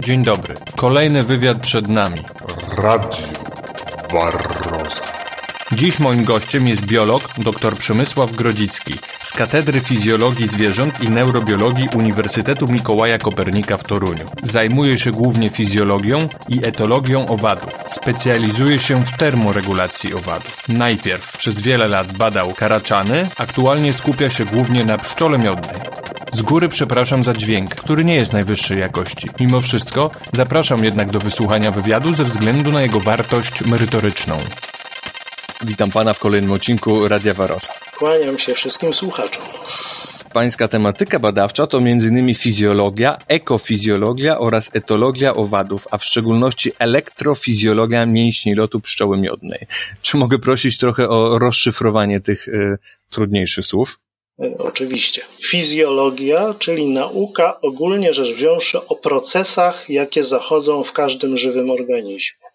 Dzień dobry. Kolejny wywiad przed nami. Radio Barroza. Dziś moim gościem jest biolog dr Przemysław Grodzicki z Katedry Fizjologii Zwierząt i Neurobiologii Uniwersytetu Mikołaja Kopernika w Toruniu. Zajmuje się głównie fizjologią i etologią owadów. Specjalizuje się w termoregulacji owadów. Najpierw przez wiele lat badał karaczany, aktualnie skupia się głównie na pszczole miodnej. Z góry przepraszam za dźwięk, który nie jest najwyższej jakości. Mimo wszystko zapraszam jednak do wysłuchania wywiadu ze względu na jego wartość merytoryczną. Witam pana w kolejnym odcinku Radia Warosa. Kłaniam się wszystkim słuchaczom. Pańska tematyka badawcza to m.in. fizjologia, ekofizjologia oraz etologia owadów, a w szczególności elektrofizjologia mięśni lotu pszczoły miodnej. Czy mogę prosić trochę o rozszyfrowanie tych y, trudniejszych słów? E, oczywiście. Fizjologia, czyli nauka ogólnie rzecz wziąwszy o procesach, jakie zachodzą w każdym żywym organizmie.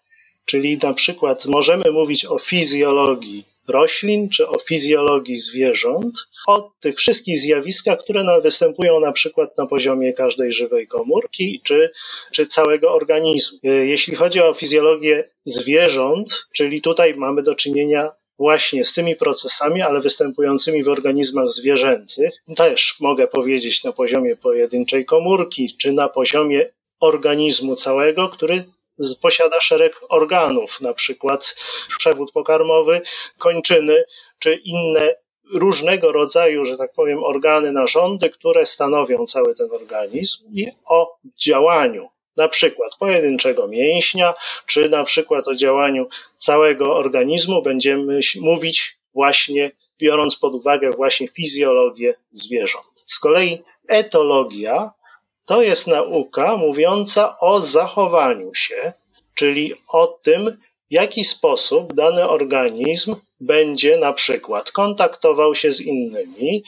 Czyli na przykład możemy mówić o fizjologii roślin czy o fizjologii zwierząt, o tych wszystkich zjawiskach, które występują na przykład na poziomie każdej żywej komórki czy, czy całego organizmu. E, jeśli chodzi o fizjologię zwierząt, czyli tutaj mamy do czynienia właśnie z tymi procesami, ale występującymi w organizmach zwierzęcych, też mogę powiedzieć na poziomie pojedynczej komórki, czy na poziomie organizmu całego, który posiada szereg organów, na przykład przewód pokarmowy, kończyny, czy inne różnego rodzaju, że tak powiem, organy narządy, które stanowią cały ten organizm i o działaniu na przykład pojedynczego mięśnia, czy na przykład o działaniu całego organizmu będziemy mówić właśnie biorąc pod uwagę właśnie fizjologię zwierząt. Z kolei etologia to jest nauka mówiąca o zachowaniu się, czyli o tym, w jaki sposób dany organizm będzie na przykład kontaktował się z innymi,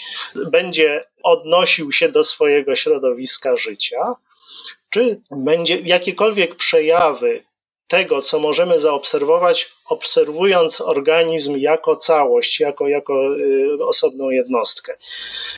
będzie odnosił się do swojego środowiska życia, czy będzie jakiekolwiek przejawy tego, co możemy zaobserwować, obserwując organizm jako całość, jako, jako y, osobną jednostkę.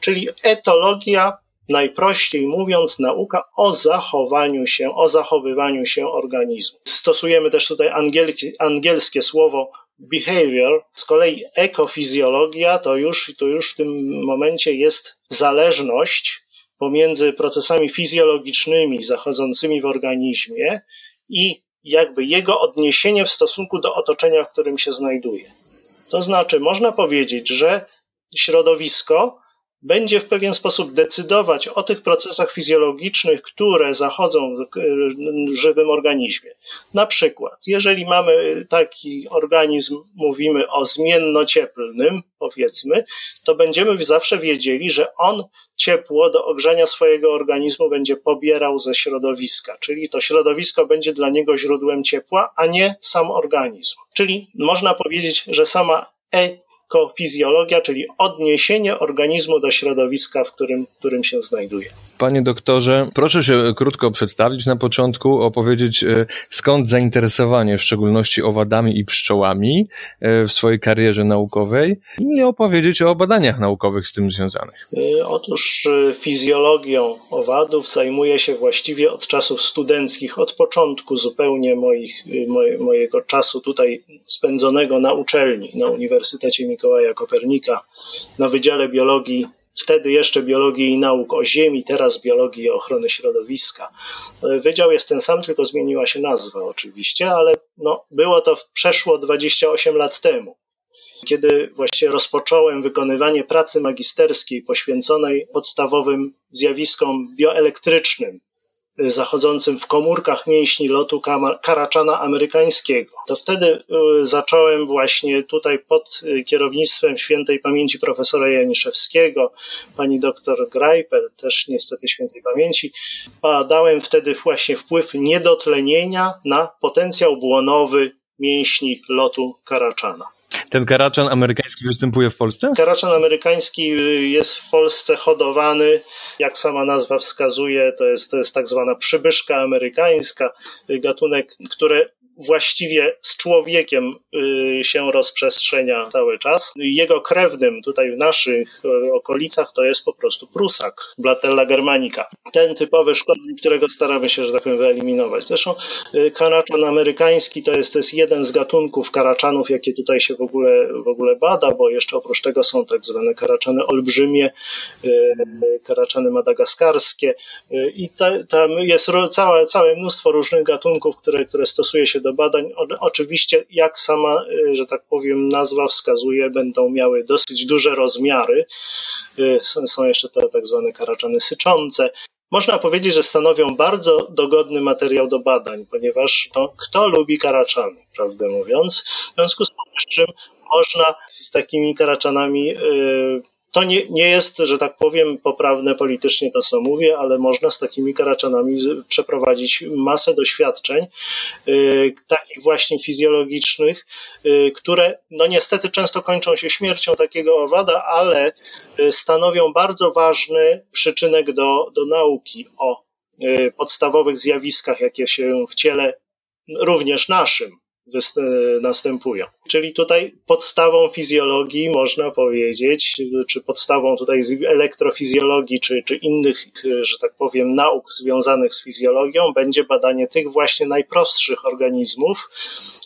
Czyli etologia, najprościej mówiąc, nauka o zachowaniu się, o zachowywaniu się organizmu. Stosujemy też tutaj angielski, angielskie słowo behavior, z kolei ekofizjologia to już, to już w tym momencie jest zależność pomiędzy procesami fizjologicznymi zachodzącymi w organizmie i jakby jego odniesienie w stosunku do otoczenia, w którym się znajduje. To znaczy, można powiedzieć, że środowisko będzie w pewien sposób decydować o tych procesach fizjologicznych, które zachodzą w żywym organizmie. Na przykład, jeżeli mamy taki organizm, mówimy o zmiennocieplnym, powiedzmy, to będziemy zawsze wiedzieli, że on ciepło do ogrzania swojego organizmu będzie pobierał ze środowiska, czyli to środowisko będzie dla niego źródłem ciepła, a nie sam organizm. Czyli można powiedzieć, że sama e ekofizjologia, czyli odniesienie organizmu do środowiska, w którym, w którym się znajduje. Panie doktorze, proszę się krótko przedstawić na początku, opowiedzieć e, skąd zainteresowanie w szczególności owadami i pszczołami e, w swojej karierze naukowej i opowiedzieć o badaniach naukowych z tym związanych. E, otóż fizjologią owadów zajmuję się właściwie od czasów studenckich, od początku zupełnie moich, mojego czasu tutaj spędzonego na uczelni, na Uniwersytecie Mikołaja Kopernika na Wydziale Biologii, wtedy jeszcze Biologii i Nauk o Ziemi, teraz Biologii i Ochrony Środowiska. Wydział jest ten sam, tylko zmieniła się nazwa oczywiście, ale no, było to przeszło 28 lat temu kiedy właściwie rozpocząłem wykonywanie pracy magisterskiej poświęconej podstawowym zjawiskom bioelektrycznym, zachodzącym w komórkach mięśni lotu karaczana amerykańskiego. To wtedy y, zacząłem właśnie tutaj pod y, kierownictwem świętej pamięci profesora Janiszewskiego, pani doktor Greipel, też niestety świętej pamięci, badałem wtedy właśnie wpływ niedotlenienia na potencjał błonowy mięśni lotu karaczana. Ten karaczan amerykański występuje w Polsce? Karaczan amerykański y, jest w Polsce hodowany, jak sama nazwa wskazuje, to jest, to jest tak zwana przybyszka amerykańska, y, gatunek, który właściwie z człowiekiem y, się rozprzestrzenia cały czas. Jego krewnym tutaj w naszych y, okolicach to jest po prostu prusak, Blatella germanica. Ten typowy szkodnik, którego staramy się, że tak powiem, wyeliminować. Zresztą y, karaczan amerykański to jest, to jest jeden z gatunków karaczanów, jakie tutaj się w ogóle, w ogóle bada, bo jeszcze oprócz tego są tak zwane karaczany olbrzymie, karaczany madagaskarskie i tam jest całe, całe mnóstwo różnych gatunków, które, które stosuje się do badań. Oczywiście, jak sama, y, że tak powiem, nazwa wskazuje, będą miały dosyć duże rozmiary. Y, są jeszcze te tak zwane karaczany syczące. Można powiedzieć, że stanowią bardzo dogodny materiał do badań, ponieważ no, kto lubi karaczany, prawdę mówiąc. W związku z czym można z takimi karaczanami yy, to nie, nie jest, że tak powiem, poprawne politycznie to, co mówię, ale można z takimi karaczanami przeprowadzić masę doświadczeń, y, takich właśnie fizjologicznych, y, które no niestety często kończą się śmiercią takiego owada, ale y, stanowią bardzo ważny przyczynek do, do nauki o podstawowych zjawiskach, jakie się w ciele również naszym następują. Czyli tutaj podstawą fizjologii można powiedzieć, czy podstawą tutaj elektrofizjologii, czy, czy innych, że tak powiem, nauk związanych z fizjologią będzie badanie tych właśnie najprostszych organizmów,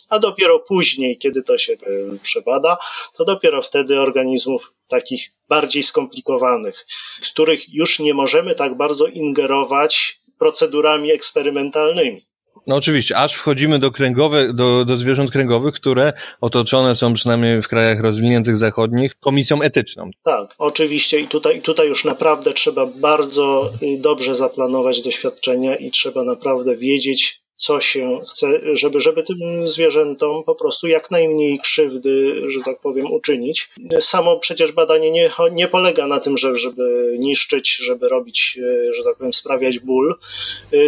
a dopiero później, kiedy to się e, przebada, to dopiero wtedy organizmów takich bardziej skomplikowanych, których już nie możemy tak bardzo ingerować procedurami eksperymentalnymi. No oczywiście, aż wchodzimy do kręgowe, do, do zwierząt kręgowych, które otoczone są przynajmniej w krajach rozwiniętych zachodnich komisją etyczną. Tak, oczywiście i tutaj, tutaj już naprawdę trzeba bardzo y, dobrze zaplanować doświadczenia i trzeba naprawdę wiedzieć, co się chce, żeby, żeby tym zwierzętom po prostu jak najmniej krzywdy, że tak powiem, uczynić. Samo przecież badanie nie, nie polega na tym, że, żeby niszczyć, żeby robić, że tak powiem, sprawiać ból,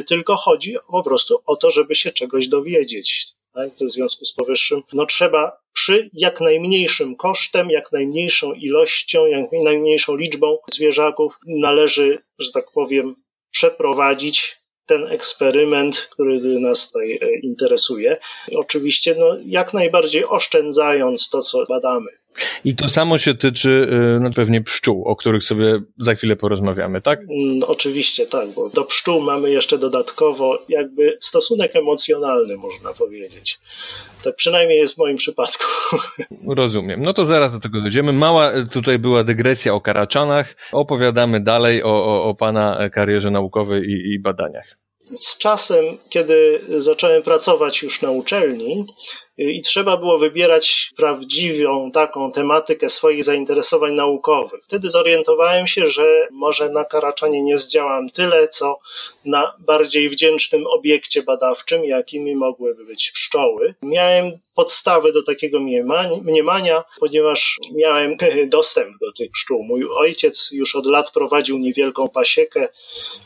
tylko chodzi po prostu o to, żeby się czegoś dowiedzieć. Tak? W związku z powyższym, no trzeba przy jak najmniejszym kosztem, jak najmniejszą ilością, jak najmniejszą liczbą zwierzaków należy, że tak powiem, przeprowadzić ten eksperyment, który nas tutaj e, interesuje. Oczywiście, no, jak najbardziej oszczędzając to, co badamy. I to samo się tyczy y, no, pewnie pszczół, o których sobie za chwilę porozmawiamy, tak? No, oczywiście, tak, bo do pszczół mamy jeszcze dodatkowo jakby stosunek emocjonalny, można powiedzieć. Tak przynajmniej jest w moim przypadku. Rozumiem. No to zaraz do tego dojdziemy. Mała y, tutaj była dygresja o karaczanach. Opowiadamy dalej o, o, o pana karierze naukowej i, i badaniach z czasem, kiedy zacząłem pracować już na uczelni, i trzeba było wybierać prawdziwą taką tematykę swoich zainteresowań naukowych. Wtedy zorientowałem się, że może na Karaczanie nie zdziałam tyle, co na bardziej wdzięcznym obiekcie badawczym, jakimi mogłyby być pszczoły. Miałem podstawy do takiego mniemania, ponieważ miałem dostęp do tych pszczół. Mój ojciec już od lat prowadził niewielką pasiekę,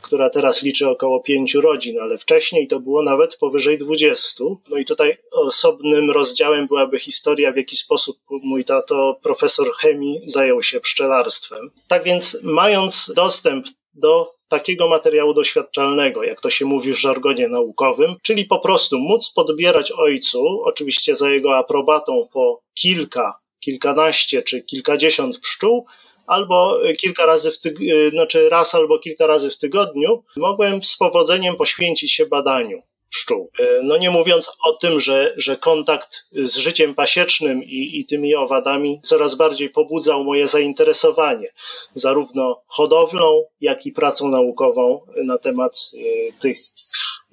która teraz liczy około pięciu rodzin, ale wcześniej to było nawet powyżej dwudziestu. No i tutaj osobny Następnym rozdziałem byłaby historia, w jaki sposób mój tato, profesor chemii, zajął się pszczelarstwem. Tak więc, mając dostęp do takiego materiału doświadczalnego, jak to się mówi w żargonie naukowym, czyli po prostu móc podbierać ojcu, oczywiście za jego aprobatą po kilka, kilkanaście czy kilkadziesiąt pszczół, albo kilka razy w tyg- znaczy raz albo kilka razy w tygodniu, mogłem z powodzeniem poświęcić się badaniu pszczół. E, no nie mówiąc o tym, że, że kontakt z życiem pasiecznym i, i tymi owadami coraz bardziej pobudzał moje zainteresowanie zarówno hodowlą, jak i pracą naukową na temat e, tych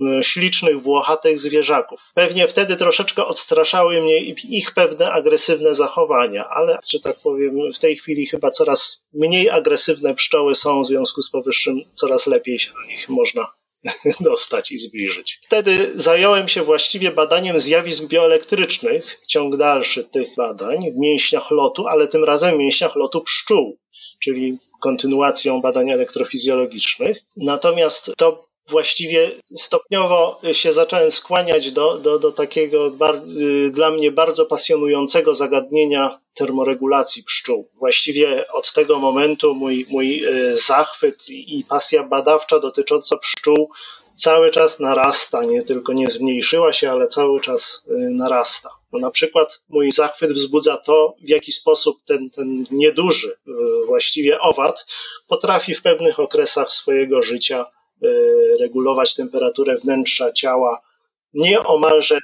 e, ślicznych, włochatych zwierzaków. Pewnie wtedy troszeczkę odstraszały mnie ich pewne agresywne zachowania, ale, że tak powiem, w tej chwili chyba coraz mniej agresywne pszczoły są, w związku z powyższym coraz lepiej się do nich można dostać i zbliżyć. Wtedy zająłem się właściwie badaniem zjawisk bioelektrycznych, ciąg dalszy tych badań w mięśniach lotu, ale tym razem w mięśniach lotu pszczół, czyli kontynuacją badań elektrofizjologicznych. Natomiast to właściwie stopniowo się zacząłem skłaniać do, do, do takiego bar, y, dla mnie bardzo pasjonującego zagadnienia termoregulacji pszczół. Właściwie od tego momentu mój, mój y, zachwyt i pasja badawcza dotycząca pszczół cały czas narasta, nie tylko nie zmniejszyła się, ale cały czas y, narasta. No na przykład mój zachwyt wzbudza to, w jaki sposób ten, ten nieduży właściwie owad potrafi w pewnych okresach swojego życia regulować temperaturę wnętrza ciała nieomalże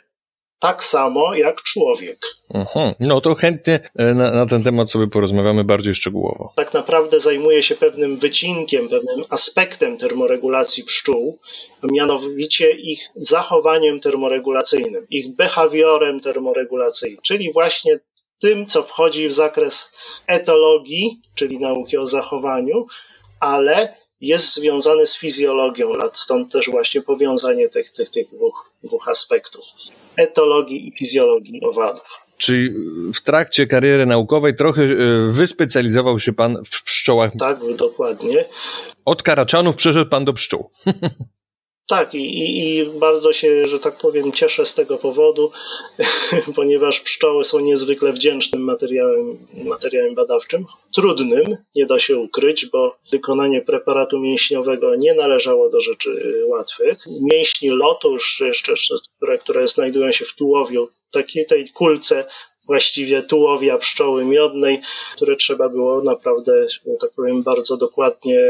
tak samo jak człowiek. Mhm. No to chętnie e, na, na, ten temat sobie porozmawiamy bardziej szczegółowo. Tak naprawdę zajmuje się pewnym wycinkiem, pewnym aspektem termoregulacji pszczół, mianowicie ich zachowaniem termoregulacyjnym, ich behawiorem termoregulacyjnym, czyli właśnie tym, co wchodzi w zakres etologii, czyli nauki o zachowaniu, ale jest związany z fizjologią lat, stąd też właśnie powiązanie tych, tych, tych dwóch, dwóch aspektów etologii i fizjologii owadów. Czyli w trakcie kariery naukowej trochę e, wyspecjalizował się pan w pszczołach. Tak, dokładnie. Od karaczanów przeszedł pan do pszczół. Tak, i, i, bardzo się, że tak powiem, cieszę z tego powodu, ponieważ pszczoły są niezwykle wdzięcznym materiałem, materiałem badawczym. Trudnym, nie da się ukryć, bo wykonanie preparatu mięśniowego nie należało do rzeczy łatwych. Mięśni lotu, jeszcze, które, które znajdują się w tułowiu, takiej tej kulce właściwie tułowia pszczoły miodnej, które trzeba było naprawdę, tak powiem, bardzo dokładnie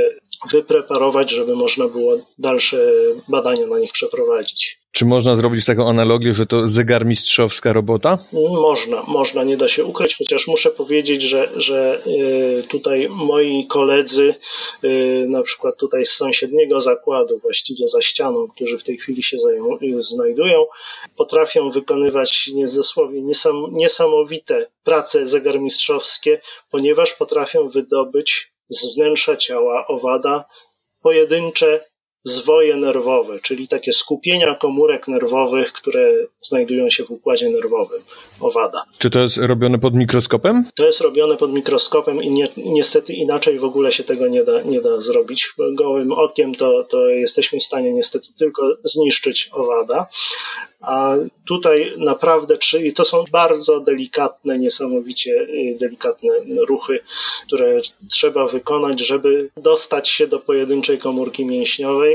wypreparować, żeby można było dalsze badania na nich przeprowadzić. Czy można zrobić taką analogię, że to zegarmistrzowska robota? Można, można, nie da się ukryć, chociaż muszę powiedzieć, że, że y, tutaj moi koledzy, y, na przykład tutaj z sąsiedniego zakładu, właściwie za ścianą, którzy w tej chwili się znajdują, potrafią wykonywać niezasłowie niesamowite prace zegarmistrzowskie, ponieważ potrafią wydobyć z wnętrza ciała owada pojedyncze zwoje nerwowe, czyli takie skupienia komórek nerwowych, które znajdują się w układzie nerwowym owada. Czy to jest robione pod mikroskopem? To jest robione pod mikroskopem i ni niestety inaczej w ogóle się tego nie da, nie da zrobić. Gołym okiem to, to jesteśmy w stanie niestety tylko zniszczyć owada, a tutaj naprawdę, czyli to są bardzo delikatne, niesamowicie y, delikatne ruchy, które trzeba wykonać, żeby dostać się do pojedynczej komórki mięśniowej,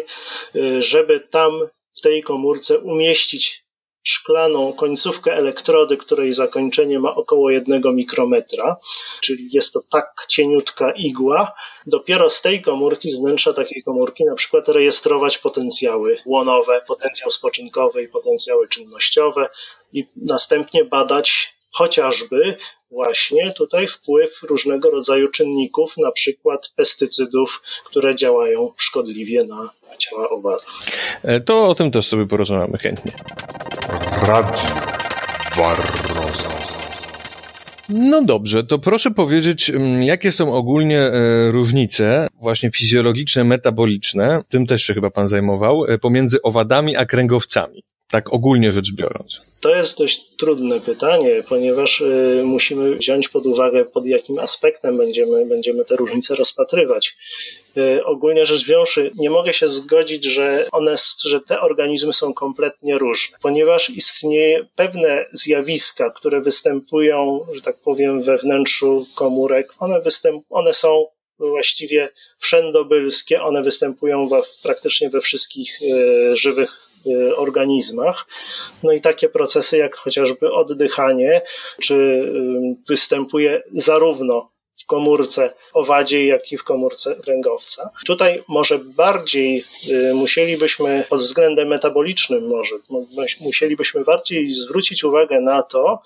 y, żeby tam w tej komórce umieścić szklaną końcówkę elektrody, której zakończenie ma około jednego mikrometra, czyli jest to tak cieniutka igła. Dopiero z tej komórki, z wnętrza takiej komórki, na przykład rejestrować potencjały łonowe, potencjał spoczynkowy i potencjały czynnościowe i następnie badać chociażby właśnie tutaj wpływ różnego rodzaju czynników, na przykład pestycydów, które działają szkodliwie na ciała owadów. E, to o tym też sobie porozmawiamy chętnie. Radio Barroso. No dobrze, to proszę powiedzieć, mm, jakie są ogólnie e, różnice, właśnie fizjologiczne, metaboliczne, tym też się chyba Pan zajmował, e, pomiędzy owadami a kręgowcami tak ogólnie rzecz biorąc? To jest dość trudne pytanie, ponieważ y, musimy wziąć pod uwagę, pod jakim aspektem będziemy, będziemy te różnice rozpatrywać. Y, ogólnie rzecz wziąwszy, nie mogę się zgodzić, że one, że te organizmy są kompletnie różne, ponieważ istnieje pewne zjawiska, które występują, że tak powiem, we wnętrzu komórek. One, występ, one są właściwie wszędobylskie, one występują w, praktycznie we wszystkich y, żywych organizmach. No i takie procesy jak chociażby oddychanie, czy y, występuje zarówno w komórce owadziej, jak i w komórce kręgowca. Tutaj może bardziej y, musielibyśmy pod względem metabolicznym może musielibyśmy bardziej zwrócić uwagę na to,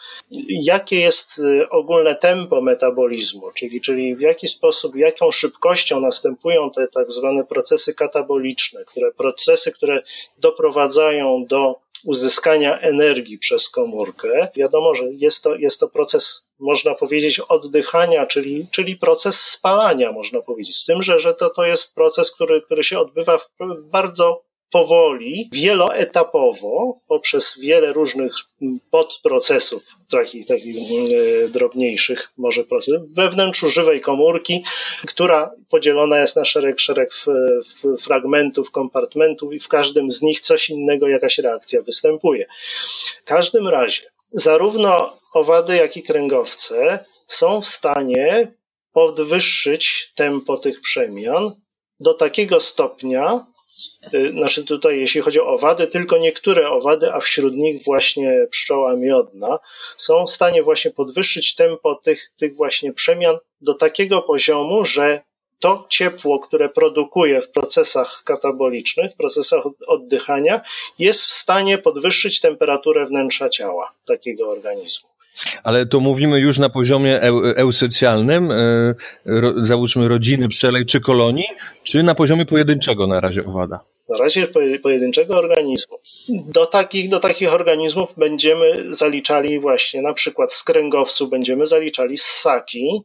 jakie jest y, ogólne tempo metabolizmu, czyli, czyli w jaki sposób, jaką szybkością następują te tak zwane procesy kataboliczne, które procesy, które doprowadzają do uzyskania energii przez komórkę. Wiadomo, że jest to, jest to proces, można powiedzieć, oddychania, czyli, czyli proces spalania, można powiedzieć. Z tym, że, że to, to jest proces, który, który się odbywa w bardzo powoli, wieloetapowo, poprzez wiele różnych podprocesów, takich, takich e, drobniejszych może procesów, we wnętrzu żywej komórki, która podzielona jest na szereg, szereg fragmentów, kompartmentów i w każdym z nich coś innego, jakaś reakcja występuje. W każdym razie, zarówno owady, jak i kręgowce są w stanie podwyższyć tempo tych przemian do takiego stopnia, y, znaczy tutaj jeśli chodzi o owady, tylko niektóre owady, a wśród nich właśnie pszczoła miodna, są w stanie właśnie podwyższyć tempo tych, tych właśnie przemian do takiego poziomu, że to ciepło, które produkuje w procesach katabolicznych, w procesach oddychania, jest w stanie podwyższyć temperaturę wnętrza ciała takiego organizmu. Ale to mówimy już na poziomie eusocjalnym, e, załóżmy rodziny pszczelej czy kolonii, czy na poziomie pojedynczego na razie owada? Na razie pojedynczego organizmu. Do takich, do takich organizmów będziemy zaliczali właśnie na przykład z będziemy zaliczali ssaki,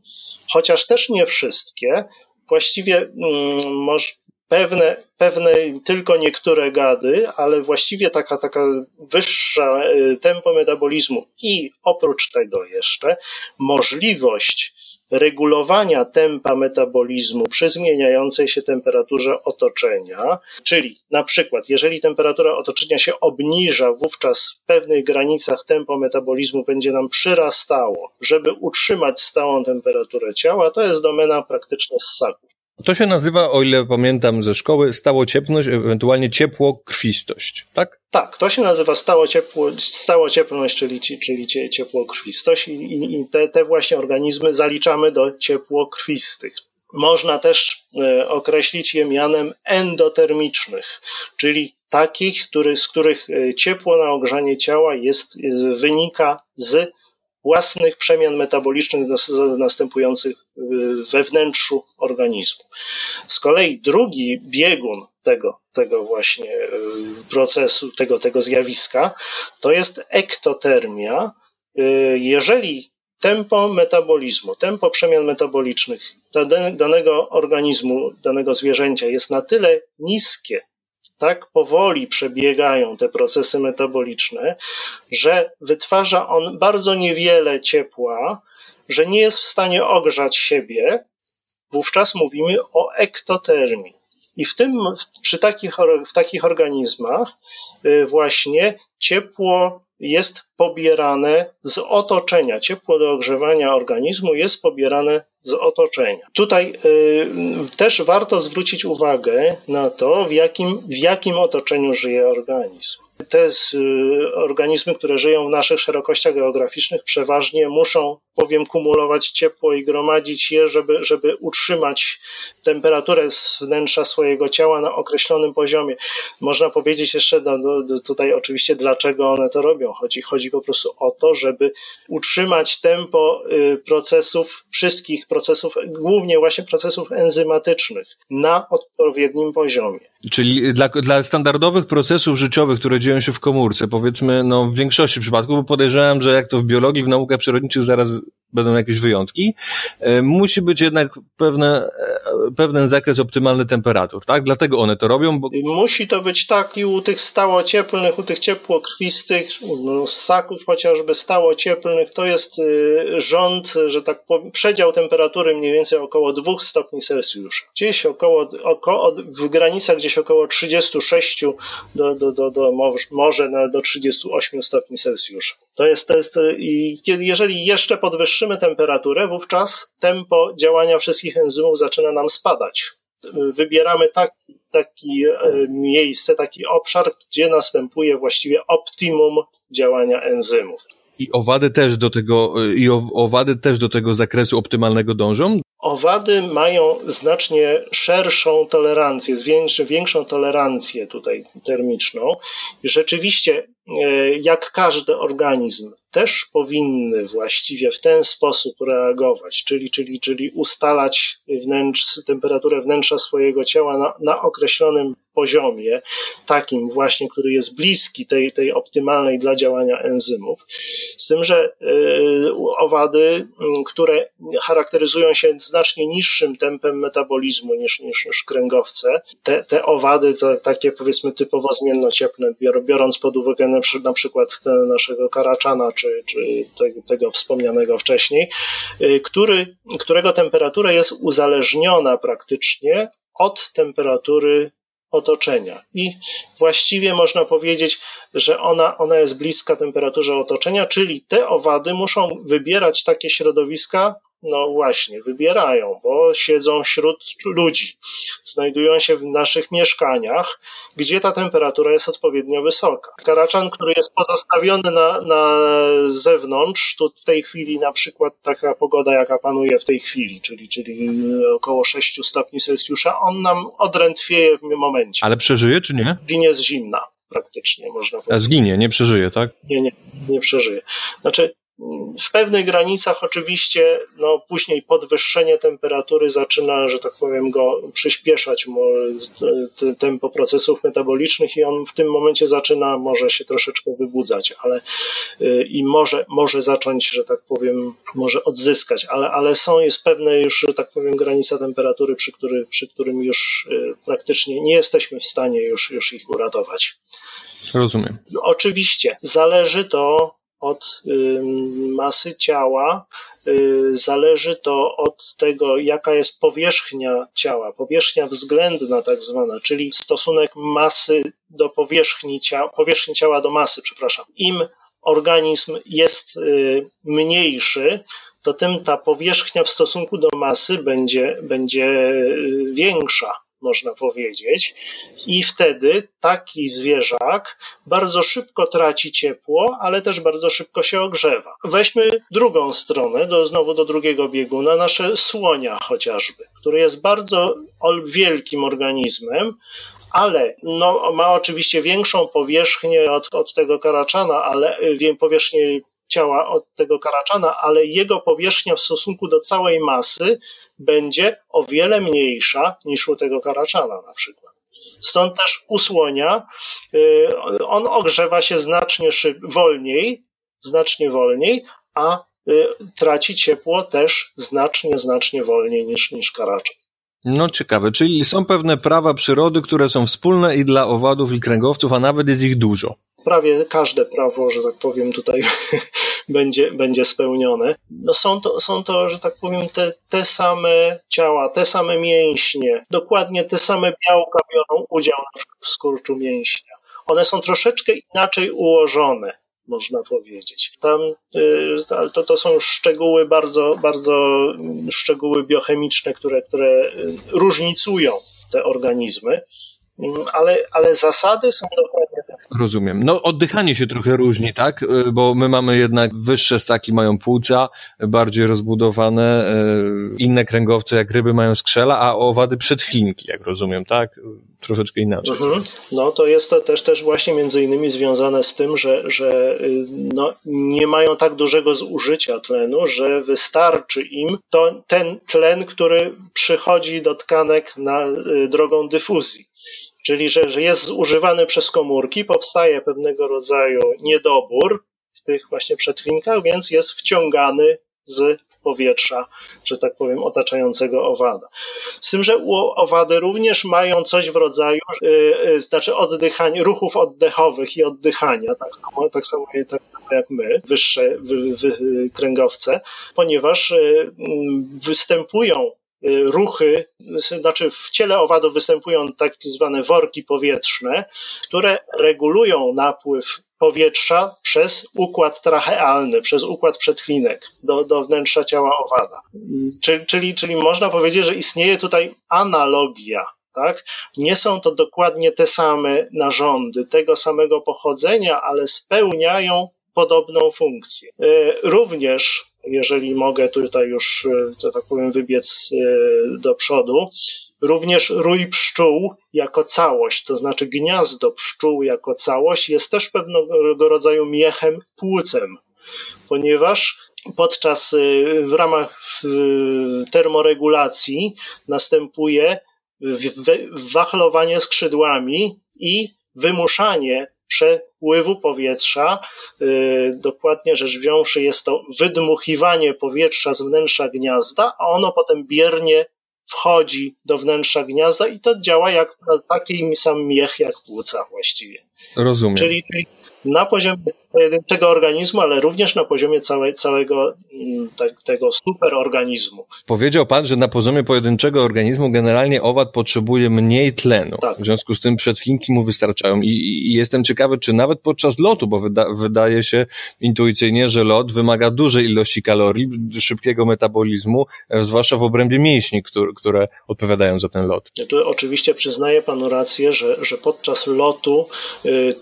chociaż też nie wszystkie. Właściwie mm, może pewne, pewne tylko niektóre gady, ale właściwie taka, taka wyższa y, tempo metabolizmu. I oprócz tego jeszcze możliwość regulowania tempa metabolizmu przy zmieniającej się temperaturze otoczenia, czyli na przykład, jeżeli temperatura otoczenia się obniża, wówczas w pewnych granicach tempo metabolizmu będzie nam przyrastało, żeby utrzymać stałą temperaturę ciała, to jest domena praktycznie ssaków. To się nazywa, o ile pamiętam ze szkoły, stałociepność, ewentualnie ciepłokrwistość, tak? Tak, to się nazywa stało ciepło, stałociepność, czyli, czyli ciepłokrwistość i, i te, te właśnie organizmy zaliczamy do ciepłokrwistych. Można też e, określić je mianem endotermicznych, czyli takich, który, z których e, ciepło na ogrzanie ciała jest wynika z własnych przemian metabolicznych następujących we wnętrzu organizmu. Z kolei drugi biegun tego, tego właśnie e, procesu, tego, tego zjawiska, to jest ektotermia. E, jeżeli tempo metabolizmu, tempo przemian metabolicznych danego organizmu, danego zwierzęcia jest na tyle niskie, tak powoli przebiegają te procesy metaboliczne, że wytwarza on bardzo niewiele ciepła, że nie jest w stanie ogrzać siebie, wówczas mówimy o ektotermii. I w tym, przy takich, w takich organizmach y, właśnie ciepło jest pobierane z otoczenia. Ciepło do ogrzewania organizmu jest pobierane z otoczenia. Tutaj y, też warto zwrócić uwagę na to, w jakim, w jakim otoczeniu żyje organizm. Te y, organizmy, które żyją w naszych szerokościach geograficznych, przeważnie muszą powiem kumulować ciepło i gromadzić je, żeby, żeby utrzymać temperaturę z wnętrza swojego ciała na określonym poziomie. Można powiedzieć jeszcze no, no, tutaj oczywiście, dlaczego one to robią. Chodzi, chodzi po prostu o to, żeby utrzymać tempo y, procesów, wszystkich procesów, głównie właśnie procesów enzymatycznych na odpowiednim poziomie. Czyli dla, dla standardowych procesów życiowych, które dzieją się w komórce, powiedzmy, no w większości przypadków, bo podejrzewam, że jak to w biologii, w naukach przyrodniczych zaraz będą jakieś wyjątki, e, musi być jednak pewne, e, pewien zakres optymalny temperatur, tak? Dlatego one to robią. Bo... Musi to być tak i u tych stałocieplnych, u tych ciepłokrwistych, no, ssaków chociażby stałocieplnych, to jest y, rząd, że tak powiem, przedział temperatury mniej więcej około 2 stopni Celsjusza. Gdzieś około, w granicach gdzieś około 36 do, do, do, do może do 38 stopni Celsjusza. To jest, jest i kiedy, jeżeli jeszcze podwyższymy temperaturę, wówczas tempo działania wszystkich enzymów zaczyna nam spadać. Wybieramy taki, taki e, miejsce, taki obszar, gdzie następuje właściwie optimum działania enzymów. I owady też do tego, i owady też do tego zakresu optymalnego dążą? Owady mają znacznie szerszą tolerancję, większą tolerancję tutaj termiczną. Rzeczywiście, e, jak każdy organizm, też powinny właściwie w ten sposób reagować, czyli, czyli, czyli ustalać wnętrz, temperaturę wnętrza swojego ciała na, na określonym poziomie, takim właśnie, który jest bliski tej, tej optymalnej dla działania enzymów. Z tym, że y, owady, które charakteryzują się znacznie niższym tempem metabolizmu niż, niż, niż kręgowce, te, te owady, takie powiedzmy typowo zmiennocieplne, biorąc pod uwagę na, przykład naszego karaczana, czy, czy tego, tego wspomnianego wcześniej, y, który, którego temperatura jest uzależniona praktycznie od temperatury otoczenia. I właściwie można powiedzieć, że ona, ona jest bliska temperaturze otoczenia, czyli te owady muszą wybierać takie środowiska, No właśnie, wybierają, bo siedzą wśród ludzi, znajdują się w naszych mieszkaniach, gdzie ta temperatura jest odpowiednio wysoka. Karaczan, który jest pozostawiony na, na zewnątrz, tu w tej chwili na przykład taka pogoda, jaka panuje w tej chwili, czyli, czyli około 6 stopni Celsjusza, on nam odrętwieje w momencie. Ale przeżyje czy nie? Ginie z zimna praktycznie, można powiedzieć. A zginie, nie przeżyje, tak? Nie, nie, nie przeżyje. Znaczy, w pewnych granicach oczywiście, no później podwyższenie temperatury zaczyna, że tak powiem, go przyspieszać tempo procesów metabolicznych i on w tym momencie zaczyna, może się troszeczkę wybudzać, ale y, i może, może zacząć, że tak powiem, może odzyskać, ale, ale są, jest pewne już, że tak powiem, granica temperatury, przy, który, przy którym już y, praktycznie nie jesteśmy w stanie już, już ich uratować. Rozumiem. Oczywiście zależy to od masy ciała, y, zależy to od tego, jaka jest powierzchnia ciała, powierzchnia względna tak zwana, czyli stosunek masy do powierzchni ciała, powierzchni ciała do masy, przepraszam. Im organizm jest y, mniejszy, to tym ta powierzchnia w stosunku do masy będzie, będzie y, większa można powiedzieć, i wtedy taki zwierzak bardzo szybko traci ciepło, ale też bardzo szybko się ogrzewa. Weźmy drugą stronę, do, znowu do drugiego bieguna, nasze słonia chociażby, który jest bardzo wielkim organizmem, ale no, ma oczywiście większą powierzchnię od, od tego karaczana, ale powierzchnię ciała od tego karaczana, ale jego powierzchnia w stosunku do całej masy będzie o wiele mniejsza niż u tego karaczana na przykład. Stąd też u słonia y, on ogrzewa się znacznie szyb, wolniej, znacznie wolniej, a y, traci ciepło też znacznie, znacznie wolniej niż, niż karaczan. No ciekawe, czyli są pewne prawa przyrody, które są wspólne i dla owadów i kręgowców, a nawet jest ich dużo. Prawie każde prawo, że tak powiem, tutaj będzie, będzie spełnione. No są to, są to, że tak powiem, te, te same ciała, te same mięśnie, dokładnie te same białka biorą udział w skurczu mięśnia. One są troszeczkę inaczej ułożone można powiedzieć. Tam y, to, to są szczegóły bardzo, bardzo szczegóły biochemiczne, które, które y, różnicują te organizmy. Ale, ale zasady są dokładnie takie. Rozumiem. No oddychanie się trochę różni, tak? Y, bo my mamy jednak wyższe ssaki mają płuca, bardziej rozbudowane, inne kręgowce jak ryby mają skrzela, a owady przedchlinki, jak rozumiem, tak? troszeczkę inaczej. Mhm. No to jest to też, też właśnie między innymi związane z tym, że, że y, no, nie mają tak dużego zużycia tlenu, że wystarczy im to, ten tlen, który przychodzi do tkanek na y, drogą dyfuzji. Czyli, że, że jest zużywany przez komórki, powstaje pewnego rodzaju niedobór w tych właśnie przetlinkach, więc jest wciągany z powietrza, że tak powiem, otaczającego owada. Z tym, że owady również mają coś w rodzaju, yy, znaczy oddychania, ruchów oddechowych i oddychania, tak samo, tak samo tak jak my, wyższe wy, wy, kręgowce, ponieważ yy, występują ruchy, znaczy w ciele owadów występują tak zwane worki powietrzne, które regulują napływ powietrza przez układ trachealny, przez układ przedchlinek do, do wnętrza ciała owada. Czyli, czyli, czyli można powiedzieć, że istnieje tutaj analogia tak? Nie są to dokładnie te same narządy, tego samego pochodzenia, ale spełniają podobną funkcję. E, również, jeżeli mogę tutaj już, e, że tak powiem, wybiec e, do przodu, Również rój pszczół jako całość, to znaczy gniazdo pszczół jako całość, jest też pewnego rodzaju miechem, płucem, ponieważ podczas y, w ramach termoregulacji następuje wachlowanie skrzydłami i wymuszanie przepływu powietrza. Y, dokładnie rzecz wziąwszy, jest to wydmuchiwanie powietrza z wnętrza gniazda, a ono potem biernie wchodzi do wnętrza gniazda i to działa jak taki sam miech jak płuca właściwie. Rozumiem. Czyli na poziomie pojedynczego organizmu, ale również na poziomie całe, całego mm, te, tego superorganizmu. Powiedział Pan, że na poziomie pojedynczego organizmu generalnie owad potrzebuje mniej tlenu. Tak. W związku z tym przetwinki mu wystarczają I, i, jestem ciekawy, czy nawet podczas lotu, bo wyda, wydaje się intuicyjnie, że lot wymaga dużej ilości kalorii, szybkiego metabolizmu, e, zwłaszcza w obrębie mięśni, które, które odpowiadają za ten lot. Ja tu oczywiście przyznaję Panu rację, że, że podczas lotu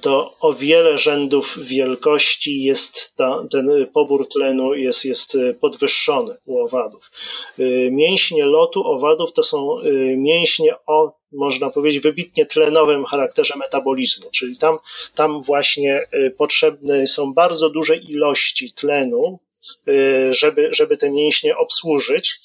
to o wiele rzędów wielkości jest ta, ten pobór tlenu jest, jest podwyższony u owadów. Y, mięśnie lotu owadów to są y, mięśnie o można powiedzieć, wybitnie tlenowym charakterze metabolizmu, czyli tam, tam właśnie potrzebne są bardzo duże ilości tlenu, żeby, żeby te mięśnie obsłużyć.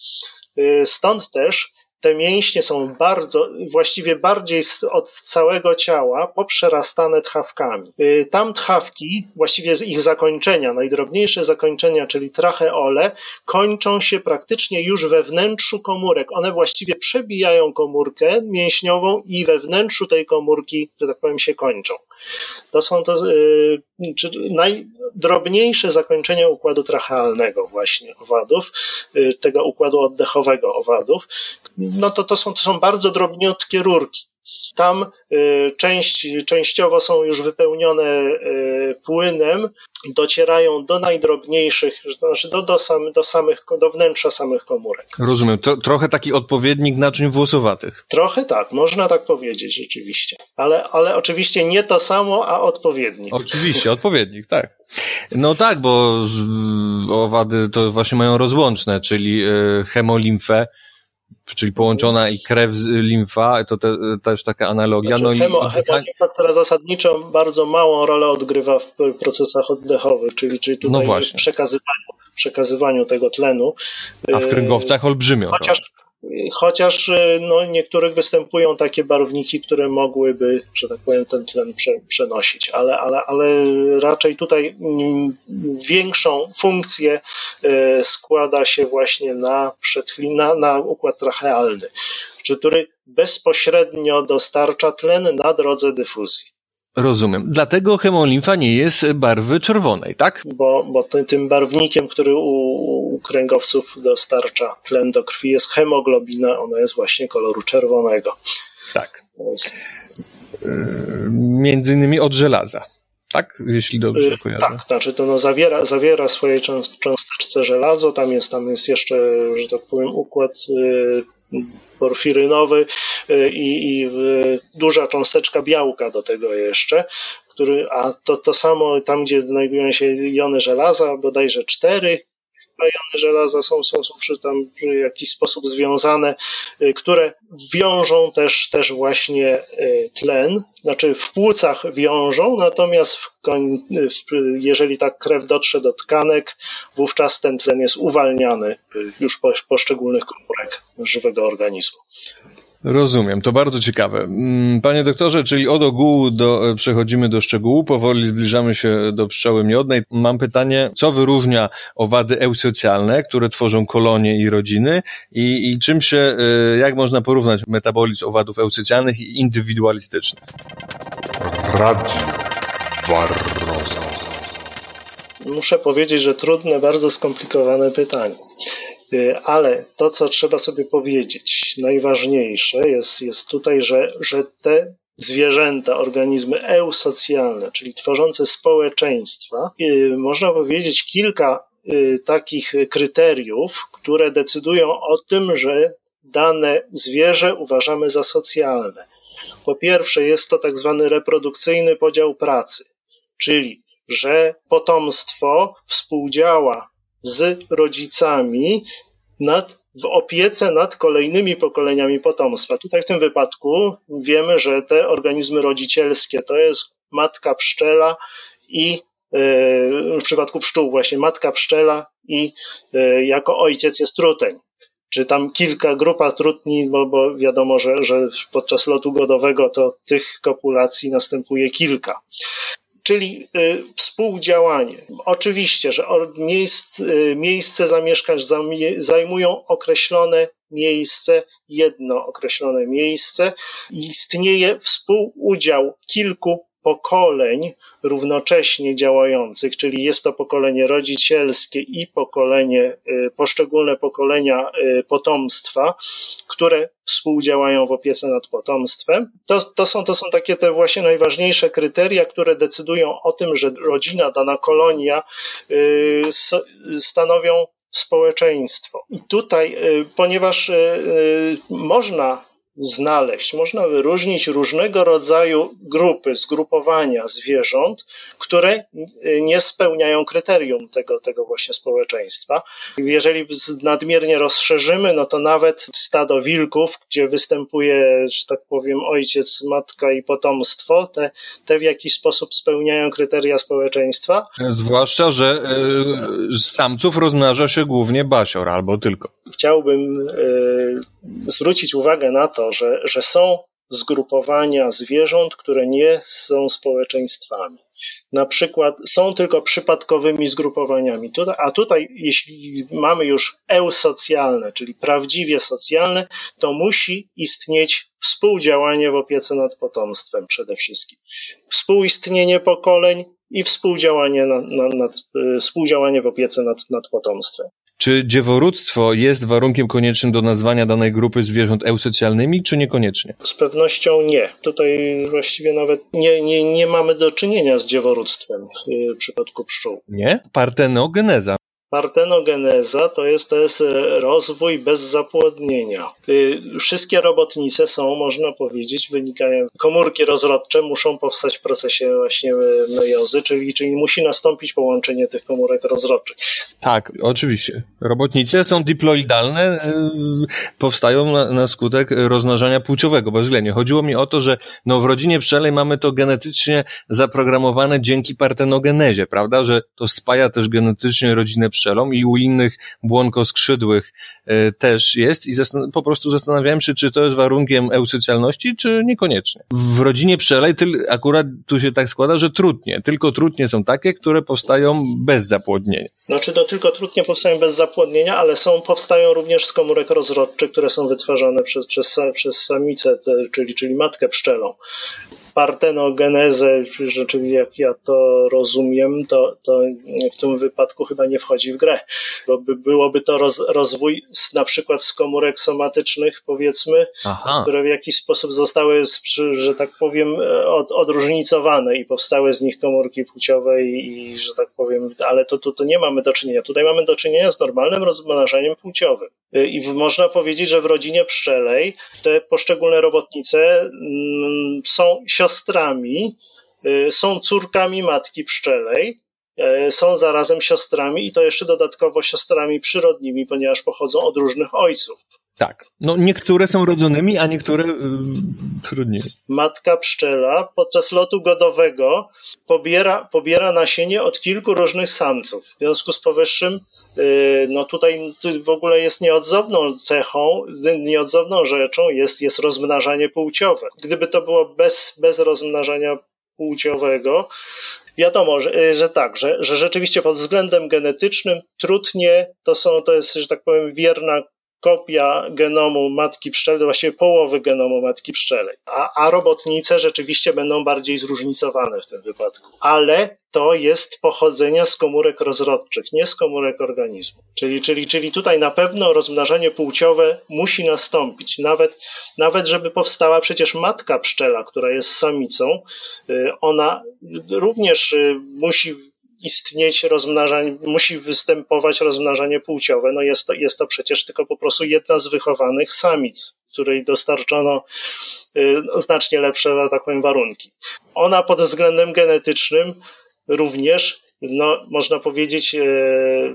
Stąd też te mięśnie są bardzo, właściwie bardziej od całego ciała poprzerastane tchawkami. Y, tam tchawki, właściwie z ich zakończenia, najdrobniejsze zakończenia, czyli tracheole, kończą się praktycznie już we wnętrzu komórek. One właściwie przebijają komórkę mięśniową i we wnętrzu tej komórki, że tak powiem, się kończą. To są to y, najdrobniejsze zakończenia układu trachealnego właśnie owadów, y, tego układu oddechowego owadów, no to to są, to są bardzo drobniutkie rurki. Tam y, część, częściowo są już wypełnione y, płynem, docierają do najdrobniejszych, znaczy do, do, sam, do, samych, do wnętrza samych komórek. Rozumiem. To, trochę taki odpowiednik naczyń włosowatych. Trochę tak, można tak powiedzieć rzeczywiście. Ale, ale oczywiście nie to samo, a odpowiednik. Oczywiście, odpowiednik, tak. No tak, bo owady to właśnie mają rozłączne, czyli y, hemolimfę, czyli połączona i krew, limfa, to te, też taka analogia. Znaczy, no hemo, i... Hemolimfa, która zasadniczo bardzo małą rolę odgrywa w procesach oddechowych, czyli, czyli tutaj no w przekazywaniu, przekazywaniu tego tlenu. A w kręgowcach olbrzymią. Chociaż, Chociaż y, no, niektórych występują takie barwniki, które mogłyby, że tak powiem, ten tlen prze, przenosić, ale, ale, ale raczej tutaj mm, większą funkcję y, składa się właśnie na, na, na układ trachealny, który bezpośrednio dostarcza tlen na drodze dyfuzji. Rozumiem. Dlatego hemolimfa nie jest barwy czerwonej, tak? Bo, bo tym barwnikiem, który u, u kręgowców dostarcza tlen do krwi jest hemoglobina, ona jest właśnie koloru czerwonego. Tak. Jest... Między innymi od żelaza. Tak, jeśli dobrze y, kojarzę. Tak, znaczy to no zawiera, zawiera w swojej cząsteczce żelazo, tam jest, tam jest jeszcze, że tak powiem, układ y, porfirynowy y, i, i y, duża cząsteczka białka do tego jeszcze, który, a to, to samo tam, gdzie znajdują się jony żelaza, bodajże cztery jony żelaza są, są, są przy tam w jakiś sposób związane, y, które wiążą też, też właśnie tlen, znaczy w płucach wiążą, natomiast w, jeżeli ta krew dotrze do tkanek, wówczas ten tlen jest uwalniany już po poszczególnych komórek żywego organizmu. Rozumiem, to bardzo ciekawe. Mm, panie doktorze, czyli od ogółu do, e, przechodzimy do szczegółu, powoli zbliżamy się do pszczoły miodnej. Mam pytanie, co wyróżnia owady eusocjalne, które tworzą kolonie i rodziny i, i czym się, e, jak można porównać metabolizm owadów eusocjalnych i indywidualistycznych? Radio Barroso. Muszę powiedzieć, że trudne, bardzo skomplikowane pytanie. Y, ale to, co trzeba sobie powiedzieć, najważniejsze jest, jest tutaj, że, że te zwierzęta, organizmy eusocjalne, czyli tworzące społeczeństwa, y, można powiedzieć kilka y, takich kryteriów, które decydują o tym, że dane zwierzę uważamy za socjalne. Po pierwsze, jest to tak zwany reprodukcyjny podział pracy, czyli że potomstwo współdziała z rodzicami nad, w opiece nad kolejnymi pokoleniami potomstwa. Tutaj w tym wypadku wiemy, że te organizmy rodzicielskie to jest matka pszczela i e, w przypadku pszczół właśnie matka pszczela i e, jako ojciec jest truteń. Czy tam kilka grupa trutni, bo, bo wiadomo, że, że podczas lotu godowego to tych kopulacji następuje kilka czyli y, współdziałanie. Oczywiście, że miejsc, y, miejsce zamieszkań zajmują określone miejsce, jedno określone miejsce. Istnieje współudział kilku pokoleń równocześnie działających, czyli jest to pokolenie rodzicielskie i pokolenie, y, poszczególne pokolenia y, potomstwa, które współdziałają w opiece nad potomstwem. To, to, są, to są takie te właśnie najważniejsze kryteria, które decydują o tym, że rodzina, dana kolonia y, stanowią społeczeństwo. I tutaj, ponieważ można znaleźć. Można wyróżnić różnego rodzaju grupy, zgrupowania zwierząt, które nie spełniają kryterium tego, tego właśnie społeczeństwa. Jeżeli nadmiernie rozszerzymy, no to nawet stado wilków, gdzie występuje, że tak powiem, ojciec, matka i potomstwo, te, te w jakiś sposób spełniają kryteria społeczeństwa. Zwłaszcza, że y, samców rozmnaża się głównie basior albo tylko. Chciałbym y, zwrócić uwagę na to, że, że są zgrupowania zwierząt, które nie są społeczeństwami. Na przykład są tylko przypadkowymi zgrupowaniami. a tutaj, jeśli mamy już eusocjalne, czyli prawdziwie socjalne, to musi istnieć współdziałanie w opiece nad potomstwem przede wszystkim. Współistnienie pokoleń i współdziałanie, nad, nad, współdziałanie w opiece nad, nad potomstwem. Czy dzieworództwo jest warunkiem koniecznym do nazwania danej grupy zwierząt eusocjalnymi, czy niekoniecznie? Z pewnością nie. Tutaj właściwie nawet nie, nie, nie mamy do czynienia z dzieworództwem w przypadku pszczół. Nie? Partenogeneza. Partenogeneza to jest, to jest rozwój bez zapłodnienia. Y, wszystkie robotnice są, można powiedzieć, wynikają, komórki rozrodcze muszą powstać w procesie właśnie e, mejozy, czyli, czyli musi nastąpić połączenie tych komórek rozrodczych. Tak, oczywiście. Robotnice są diploidalne, e, powstają na, na skutek rozmnażania płciowego bezwzględnie. Chodziło mi o to, że no, w rodzinie pszczelej mamy to genetycznie zaprogramowane dzięki partenogenezie, prawda, że to spaja też genetycznie rodzinę pszczelą pszczelą i u innych błonkoskrzydłych e, też jest i po prostu zastanawiałem się, czy to jest warunkiem eusocjalności, czy niekoniecznie. W rodzinie pszczelej akurat tu się tak składa, że trutnie. Tylko trutnie są takie, które powstają bez zapłodnienia. Znaczy to tylko trutnie powstają bez zapłodnienia, ale są, powstają również z komórek rozrodczych, które są wytwarzane przez, przez, przez samicę, czyli, czyli matkę pszczelą partenogenezę, rzeczywiście jak ja to rozumiem, to, to w tym wypadku chyba nie wchodzi w grę, bo by, byłoby to roz, rozwój z, na przykład z komórek somatycznych, powiedzmy, Aha. które w jakiś sposób zostały, że tak powiem, od, odróżnicowane i powstały z nich komórki płciowe i, i że tak powiem, ale to tu to, to nie mamy do czynienia. Tutaj mamy do czynienia z normalnym rozmnażaniem płciowym. I można powiedzieć, że w rodzinie pszczelej te poszczególne robotnice mm, są siostrami, y, są córkami matki pszczelej, y, są zarazem siostrami i to jeszcze dodatkowo siostrami przyrodnimi, ponieważ pochodzą od różnych ojców. Tak. No niektóre są rodzonymi, a niektóre yy, trudniej. Matka pszczela podczas lotu godowego pobiera, pobiera nasienie od kilku różnych samców. W związku z powyższym, yy, no tutaj w ogóle jest nieodzowną cechą, nieodzowną rzeczą jest, jest rozmnażanie płciowe. Gdyby to było bez, bez rozmnażania płciowego, wiadomo, że, że tak, że, że rzeczywiście pod względem genetycznym trudnie to są, to jest, że tak powiem, wierna kopia genomu matki pszczelej, właściwie połowy genomu matki pszczelej. A, a robotnice rzeczywiście będą bardziej zróżnicowane w tym wypadku. Ale to jest pochodzenia z komórek rozrodczych, nie z komórek organizmu. Czyli, czyli, czyli tutaj na pewno rozmnażanie płciowe musi nastąpić. Nawet, nawet żeby powstała przecież matka pszczela, która jest samicą, y, ona również y, musi istnieć rozmnażanie, musi występować rozmnażanie płciowe. No jest to, jest to przecież tylko po prostu jedna z wychowanych samic, której dostarczono y, znacznie lepsze, tak powiem, warunki. Ona pod względem genetycznym również no, można powiedzieć, e,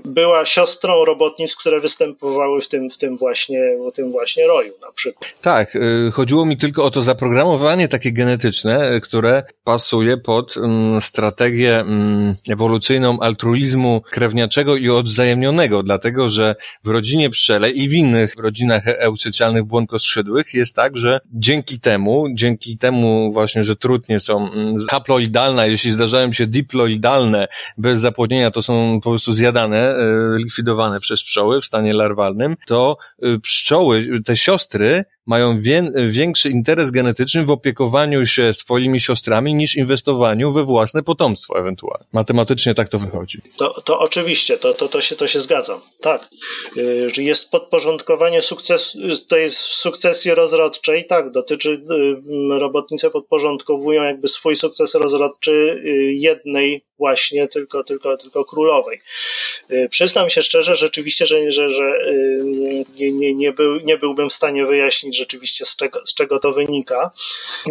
była siostrą robotnic, które występowały w tym, w tym, właśnie, w tym właśnie roju na przykład. Tak, e, chodziło mi tylko o to zaprogramowanie takie genetyczne, e, które pasuje pod mm, strategię mm, ewolucyjną altruizmu krewniaczego i odwzajemnionego, dlatego że w rodzinie pszczelej i w innych rodzinach eusocjalnych błonkoskrzydłych jest tak, że dzięki temu, dzięki temu właśnie, że trudnie są mm, haploidalne, jeśli zdarzają się diploidalne bez zapłodnienia to są po prostu zjadane, likwidowane przez pszczoły w stanie larwalnym, to pszczoły, te siostry mają większy interes genetyczny w opiekowaniu się swoimi siostrami niż inwestowaniu we własne potomstwo ewentualnie. Matematycznie tak to wychodzi. To, to oczywiście, to, to, to, się, to się zgadzam. Tak. Że jest podporządkowanie sukcesu, to jest sukcesji rozrodczej, tak, dotyczy, robotnice podporządkowują jakby swój sukces rozrodczy y, jednej właśnie tylko, tylko, tylko królowej. Y, przyznam się szczerze, rzeczywiście, że, że, że y, nie, nie, nie, był, nie byłbym w stanie wyjaśnić rzeczywiście z czego, z czego to wynika,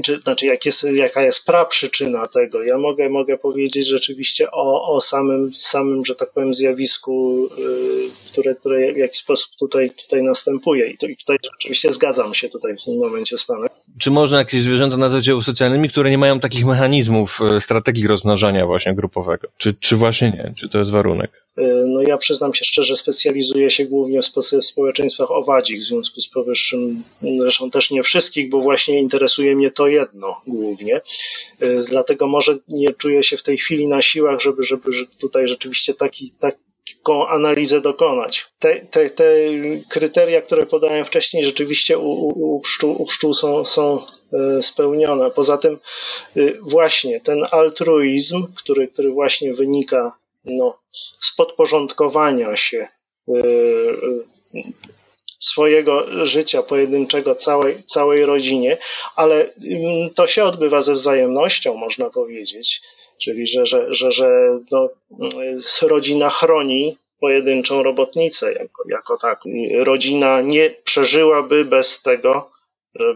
czy, znaczy jak jest, jaka jest praprzyczyna tego. Ja mogę, mogę powiedzieć rzeczywiście o, o samym, samym, że tak powiem, zjawisku, y, które, które w jakiś sposób tutaj, tutaj następuje. I, to, I tutaj rzeczywiście zgadzam się tutaj w tym momencie z Panem. Czy można jakieś zwierzęta nazwać socjalnymi, które nie mają takich mechanizmów strategii rozmnażania właśnie grup grupowego. Czy, czy właśnie nie? Czy to jest warunek? E, no ja przyznam się szczerze, specjalizuję się głównie w społeczeństwach owadzich, w związku z powyższym, zresztą też nie wszystkich, bo właśnie interesuje mnie to jedno głównie. E, dlatego może nie czuję się w tej chwili na siłach, żeby, żeby tutaj rzeczywiście taki, taką analizę dokonać. Te, te, te kryteria, które podałem wcześniej, rzeczywiście u, u, u, pszczół, u pszczół są, są E, spełnione. Poza tym e, właśnie ten altruizm, który, który właśnie wynika no, z podporządkowania się e, swojego życia pojedynczego całej, całej rodzinie, ale mm, to się odbywa ze wzajemnością, można powiedzieć. Czyli, że, że, że, że no, rodzina chroni pojedynczą robotnicę jako, jako tak. Rodzina nie przeżyłaby bez tego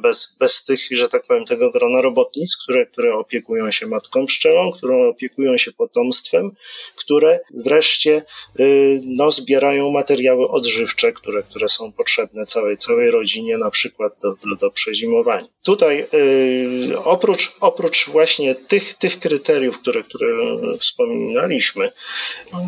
bez, bez tych, że tak powiem, tego grona robotnic, które, które opiekują się matką pszczelą, które opiekują się potomstwem, które wreszcie y, no, zbierają materiały odżywcze, które, które są potrzebne całej, całej rodzinie, na przykład do, do, przezimowania. Tutaj y, oprócz, oprócz właśnie tych, tych kryteriów, które, które wspominaliśmy,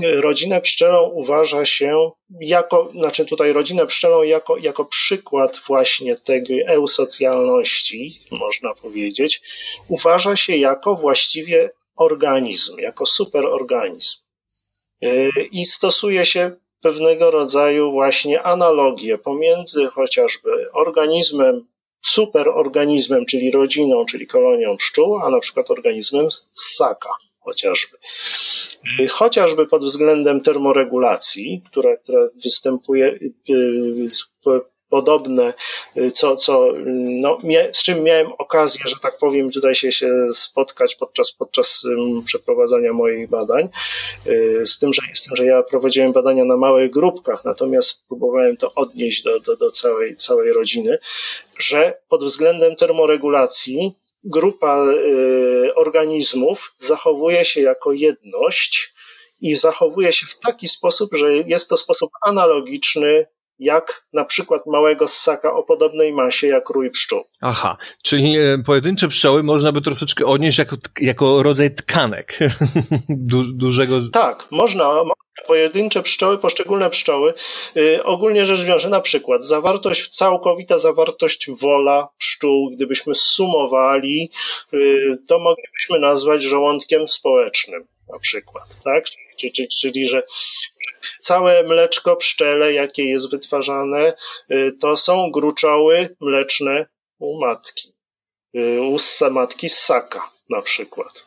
rodzinę pszczelą uważa się jako, znaczy tutaj rodzinę pszczelą jako, jako przykład właśnie tej eusocjalności, można powiedzieć, uważa się jako właściwie organizm, jako superorganizm. Yy, I stosuje się pewnego rodzaju właśnie analogię pomiędzy chociażby organizmem, superorganizmem, czyli rodziną, czyli kolonią pszczół, a na przykład organizmem ssaka chociażby. Y, chociażby pod względem termoregulacji, która, która występuje y, y, podobne, co, co, no, z czym miałem okazję, że tak powiem, tutaj się, się spotkać podczas, podczas przeprowadzania moich badań, z tym, że, z tym, że ja prowadziłem badania na małych grupkach, natomiast próbowałem to odnieść do, do, do całej, całej rodziny, że pod względem termoregulacji grupa y, organizmów zachowuje się jako jedność i zachowuje się w taki sposób, że jest to sposób analogiczny jak na przykład małego ssaka o podobnej masie jak rój pszczół. Aha, czyli e, pojedyncze pszczoły można by troszeczkę odnieść jako, jako rodzaj tkanek du, dużego... Tak, można, pojedyncze pszczoły, poszczególne pszczoły, yy, ogólnie rzecz biorąc, na przykład zawartość, całkowita zawartość wola pszczół, gdybyśmy sumowali, yy, to moglibyśmy nazwać żołądkiem społecznym na przykład, tak? Czyli, czyli, czyli że całe mleczko pszczele, jakie jest wytwarzane, yy, to są gruczoły mleczne u matki, yy, u matki ssaka na przykład.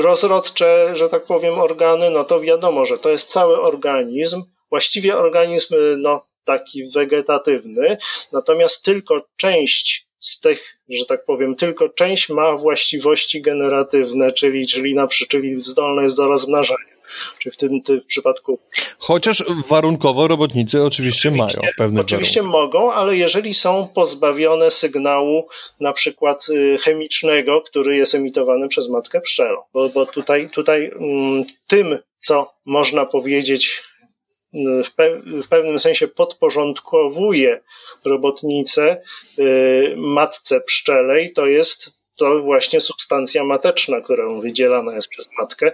Rozrodcze, że tak powiem, organy, no to wiadomo, że to jest cały organizm, właściwie organizm no, taki wegetatywny, natomiast tylko część z tych, że tak powiem, tylko część ma właściwości generatywne, czyli, czyli, na, czyli zdolne jest do rozmnażania czy w tym, tym przypadku. Chociaż warunkowo robotnicy oczywiście, oczywiście mają pewne Oczywiście warunki. mogą, ale jeżeli są pozbawione sygnału na przykład y, chemicznego, który jest emitowany przez matkę pszczelą. Bo, bo tutaj, tutaj mm, tym, co można powiedzieć y, w, pe w, pewnym sensie podporządkowuje robotnicę y, matce pszczelej, to jest to właśnie substancja mateczna, którą wydzielana jest przez matkę.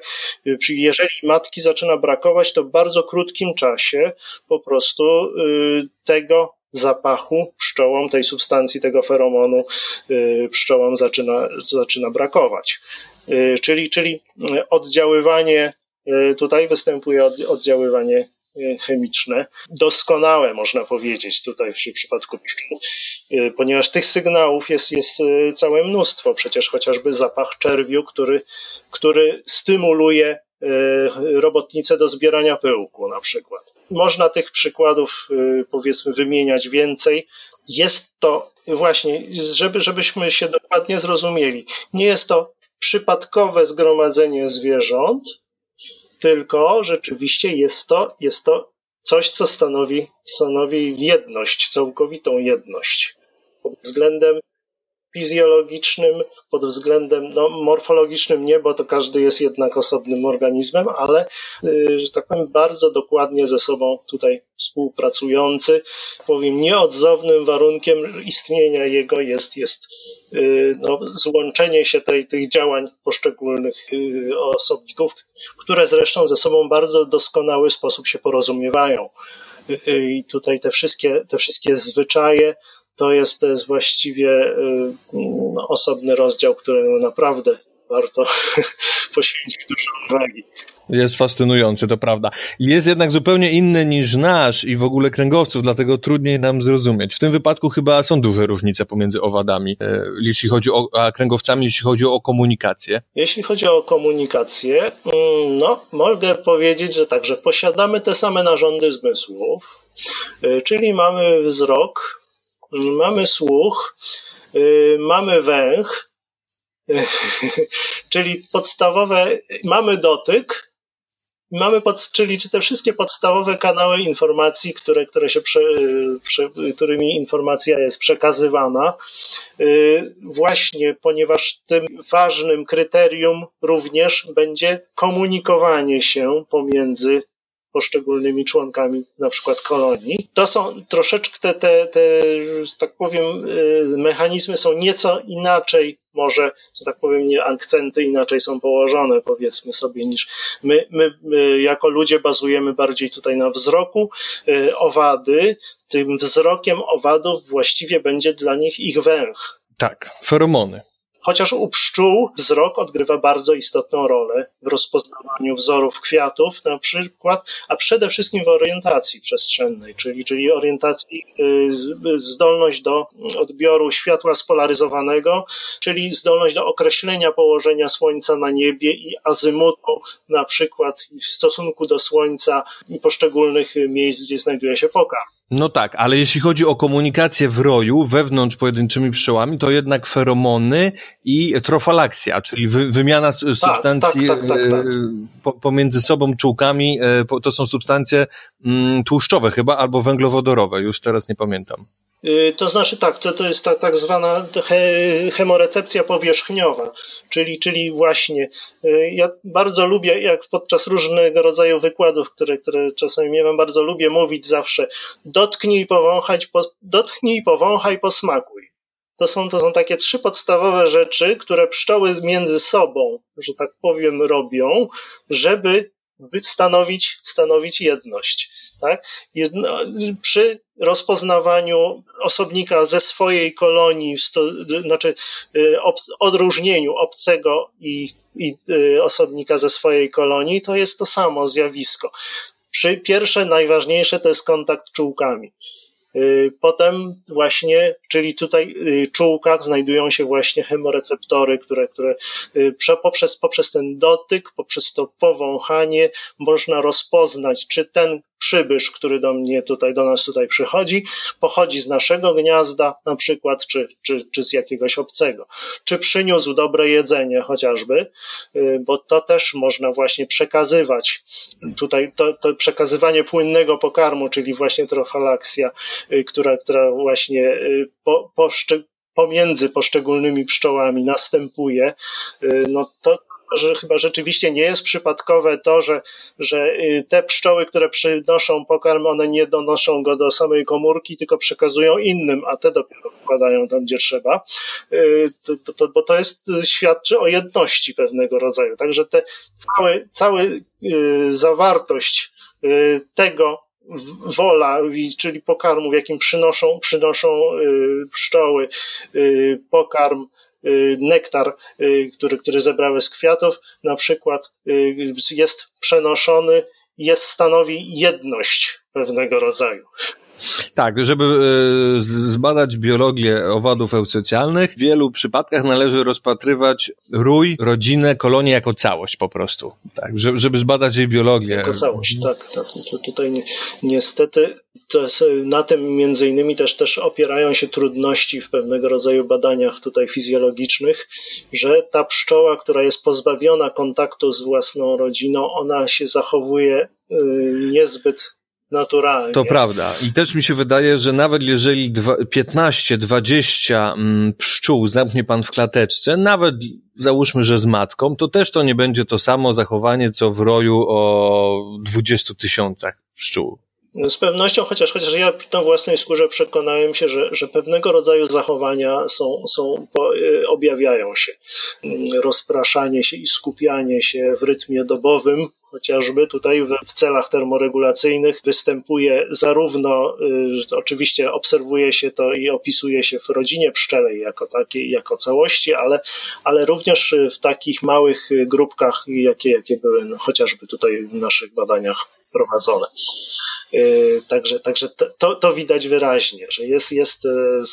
Jeżeli matki zaczyna brakować, to w bardzo krótkim czasie po prostu y, tego zapachu pszczołom, tej substancji, tego feromonu y, pszczołom zaczyna, zaczyna brakować. Y, czyli, czyli oddziaływanie tutaj występuje oddziaływanie chemiczne, doskonałe można powiedzieć tutaj w przypadku pszczół, ponieważ tych sygnałów jest, jest całe mnóstwo, przecież chociażby zapach czerwiu, który, który stymuluje robotnicę do zbierania pyłku na przykład. Można tych przykładów powiedzmy wymieniać więcej. Jest to właśnie, żeby, żebyśmy się dokładnie zrozumieli, nie jest to przypadkowe zgromadzenie zwierząt, tylko rzeczywiście jest to, jest to coś, co stanowi, stanowi jedność, całkowitą jedność. Pod względem fizjologicznym, pod względem no, morfologicznym nie, bo to każdy jest jednak osobnym organizmem, ale, y, że tak powiem, bardzo dokładnie ze sobą tutaj współpracujący. Powiem, nieodzownym warunkiem istnienia jego jest, jest y, no, złączenie się tej, tych działań poszczególnych y, osobników, które zresztą ze sobą bardzo doskonały sposób się porozumiewają. I tutaj te wszystkie, te wszystkie zwyczaje, to jest, to jest właściwie y, no, osobny rozdział, któremu naprawdę warto poświęcić dużo uwagi. Jest fascynujący, to prawda. Jest jednak zupełnie inny niż nasz i w ogóle kręgowców, dlatego trudniej nam zrozumieć. W tym wypadku chyba są duże różnice pomiędzy owadami, e, jeśli chodzi o, a kręgowcami, jeśli chodzi o komunikację. Jeśli chodzi o komunikację, mm, no, mogę powiedzieć, że tak, że posiadamy te same narządy zmysłów, e, czyli mamy wzrok, mamy słuch, y, mamy węch, czyli podstawowe, mamy dotyk, mamy pod, czyli czy te wszystkie podstawowe kanały informacji, które, które się prze, prze, którymi informacja jest przekazywana, y, właśnie ponieważ tym ważnym kryterium również będzie komunikowanie się pomiędzy poszczególnymi członkami na przykład kolonii. To są troszeczkę te, te, te tak powiem, y, mechanizmy są nieco inaczej, może, że tak powiem, nie, akcenty inaczej są położone, powiedzmy sobie, niż my, my, my jako ludzie bazujemy bardziej tutaj na wzroku. Y, owady, tym wzrokiem owadów właściwie będzie dla nich ich węch. Tak, feromony. Chociaż u pszczół wzrok odgrywa bardzo istotną rolę w rozpoznawaniu wzorów kwiatów na przykład, a przede wszystkim w orientacji przestrzennej, czyli, czyli orientacji, y, zdolność do odbioru światła spolaryzowanego, czyli zdolność do określenia położenia Słońca na niebie i azymutu na przykład w stosunku do Słońca i poszczególnych miejsc, gdzie znajduje się pokarm. No tak, ale jeśli chodzi o komunikację w roju wewnątrz pojedynczymi pszczołami, to jednak feromony i trofalakcja, czyli wy, wymiana tak, substancji tak, tak, tak, tak, pomiędzy sobą czułkami, e, to są substancje mm, tłuszczowe chyba, albo węglowodorowe, już teraz nie pamiętam. Y, to znaczy tak, to, to jest ta tak zwana he, hemorecepcja powierzchniowa, czyli, czyli właśnie y, ja bardzo lubię, jak podczas różnego rodzaju wykładów, które, które czasami miewam, bardzo lubię mówić zawsze dotknij, powąchać, po, dotknij, powąchaj, posmakuj. To są, to są takie trzy podstawowe rzeczy, które pszczoły między sobą, że tak powiem, robią, żeby stanowić, stanowić jedność. Tak? Jedno, przy rozpoznawaniu osobnika ze swojej kolonii, sto, znaczy y, ob, odróżnieniu obcego i, i y, osobnika ze swojej kolonii, to jest to samo zjawisko. Przy, pierwsze, najważniejsze to jest kontakt czułkami. Y, potem właśnie, czyli tutaj w czułkach znajdują się właśnie hemoreceptory, które, które poprzez, poprzez ten dotyk, poprzez to powąchanie można rozpoznać, czy ten przybysz, który do mnie tutaj, do nas tutaj przychodzi, pochodzi z naszego gniazda na przykład, czy, czy, czy z jakiegoś obcego. Czy przyniósł dobre jedzenie chociażby, y, bo to też można właśnie przekazywać. Tutaj to, to przekazywanie płynnego pokarmu, czyli właśnie trofalakcja, y, która, która właśnie y, po, po, pomiędzy poszczególnymi pszczołami następuje, no to, że chyba rzeczywiście nie jest przypadkowe to, że, że y, te pszczoły, które przynoszą pokarm, one nie donoszą go do samej komórki, tylko przekazują innym, a te dopiero wkładają tam, gdzie trzeba, y, to, to, bo to jest, y, świadczy o jedności pewnego rodzaju. Także te cały, cały zawartość tego, wola, czyli pokarmu, w jakim przynoszą, przynoszą pszczoły, pokarm, nektar, który, który zebrały z kwiatów, na przykład jest przenoszony, jest stanowi jedność pewnego rodzaju. Tak, żeby e, zbadać biologię owadów eusocjalnych, w wielu przypadkach należy rozpatrywać rój, rodzinę, kolonię jako całość po prostu. Tak, żeby zbadać jej biologię. Jako całość, tak. tak. To tutaj ni niestety na tym między innymi też, też opierają się trudności w pewnego rodzaju badaniach tutaj fizjologicznych, że ta pszczoła, która jest pozbawiona kontaktu z własną rodziną, ona się zachowuje y, niezbyt naturalnie. To prawda. I też mi się wydaje, że nawet jeżeli 15-20 mm, pszczół zamknie pan w klateczce, nawet załóżmy, że z matką, to też to nie będzie to samo zachowanie, co w roju o 20 tysiącach pszczół. Z pewnością, chociaż, chociaż ja na własnej skórze przekonałem się, że, że pewnego rodzaju zachowania są, są, y, objawiają się. Rozpraszanie się i skupianie się w rytmie dobowym, chociażby tutaj w celach termoregulacyjnych występuje zarówno, y, oczywiście obserwuje się to i opisuje się w rodzinie pszczelej jako takiej, jako całości, ale, ale również w takich małych grupkach, jakie, jakie były no, chociażby tutaj w naszych badaniach prowadzone. Y, także, także to, to widać wyraźnie, że jest, jest y,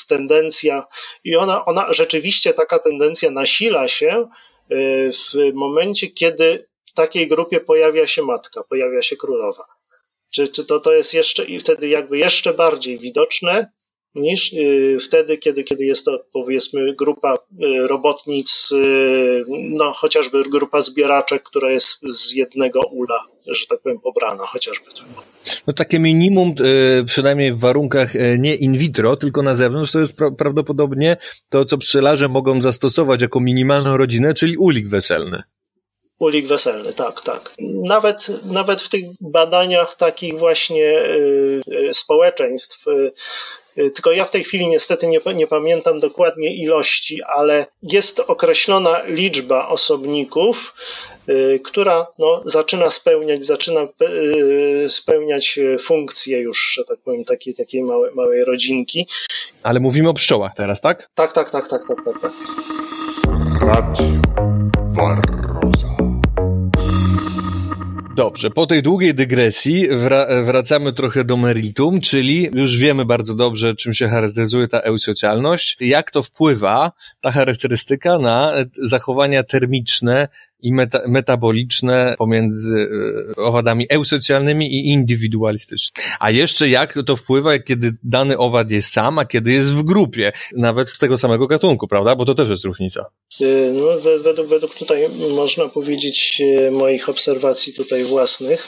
tendencja i ona, ona rzeczywiście taka tendencja nasila się w momencie, kiedy takiej grupie pojawia się matka, pojawia się królowa. Czy, czy to, to jest jeszcze i wtedy jakby jeszcze bardziej widoczne niż y, wtedy, kiedy, kiedy jest to powiedzmy grupa y, robotnic, y, no chociażby grupa zbieraczek, która jest z jednego ula, że tak powiem, pobrana, chociażby. No takie minimum, przynajmniej w warunkach nie in vitro, tylko na zewnątrz, to jest pra prawdopodobnie to, co pszczelarze mogą zastosować jako minimalną rodzinę, czyli ulik weselny. Ulik weselny, tak, tak. Nawet, nawet w tych badaniach takich właśnie y, y, społeczeństw, y, tylko ja w tej chwili niestety nie, nie pamiętam dokładnie ilości, ale jest określona liczba osobników, która no, zaczyna spełniać, zaczyna spełniać funkcję już, że tak powiem, takiej, takiej małej, małej rodzinki. Ale mówimy o pszczołach teraz, tak? Tak, tak, tak, tak, tak, tak. tak. Radio. Dobrze, po tej długiej dygresji wra wracamy trochę do meritum, czyli już wiemy bardzo dobrze, czym się charakteryzuje ta eusocjalność, jak to wpływa, ta charakterystyka na zachowania termiczne i meta metaboliczne pomiędzy e, owadami eusocjalnymi i indywidualistycznymi. A jeszcze jak to wpływa, kiedy dany owad jest sam, a kiedy jest w grupie, nawet z tego samego gatunku, prawda? Bo to też jest różnica. E, no, według, według tutaj można powiedzieć e, moich obserwacji tutaj własnych,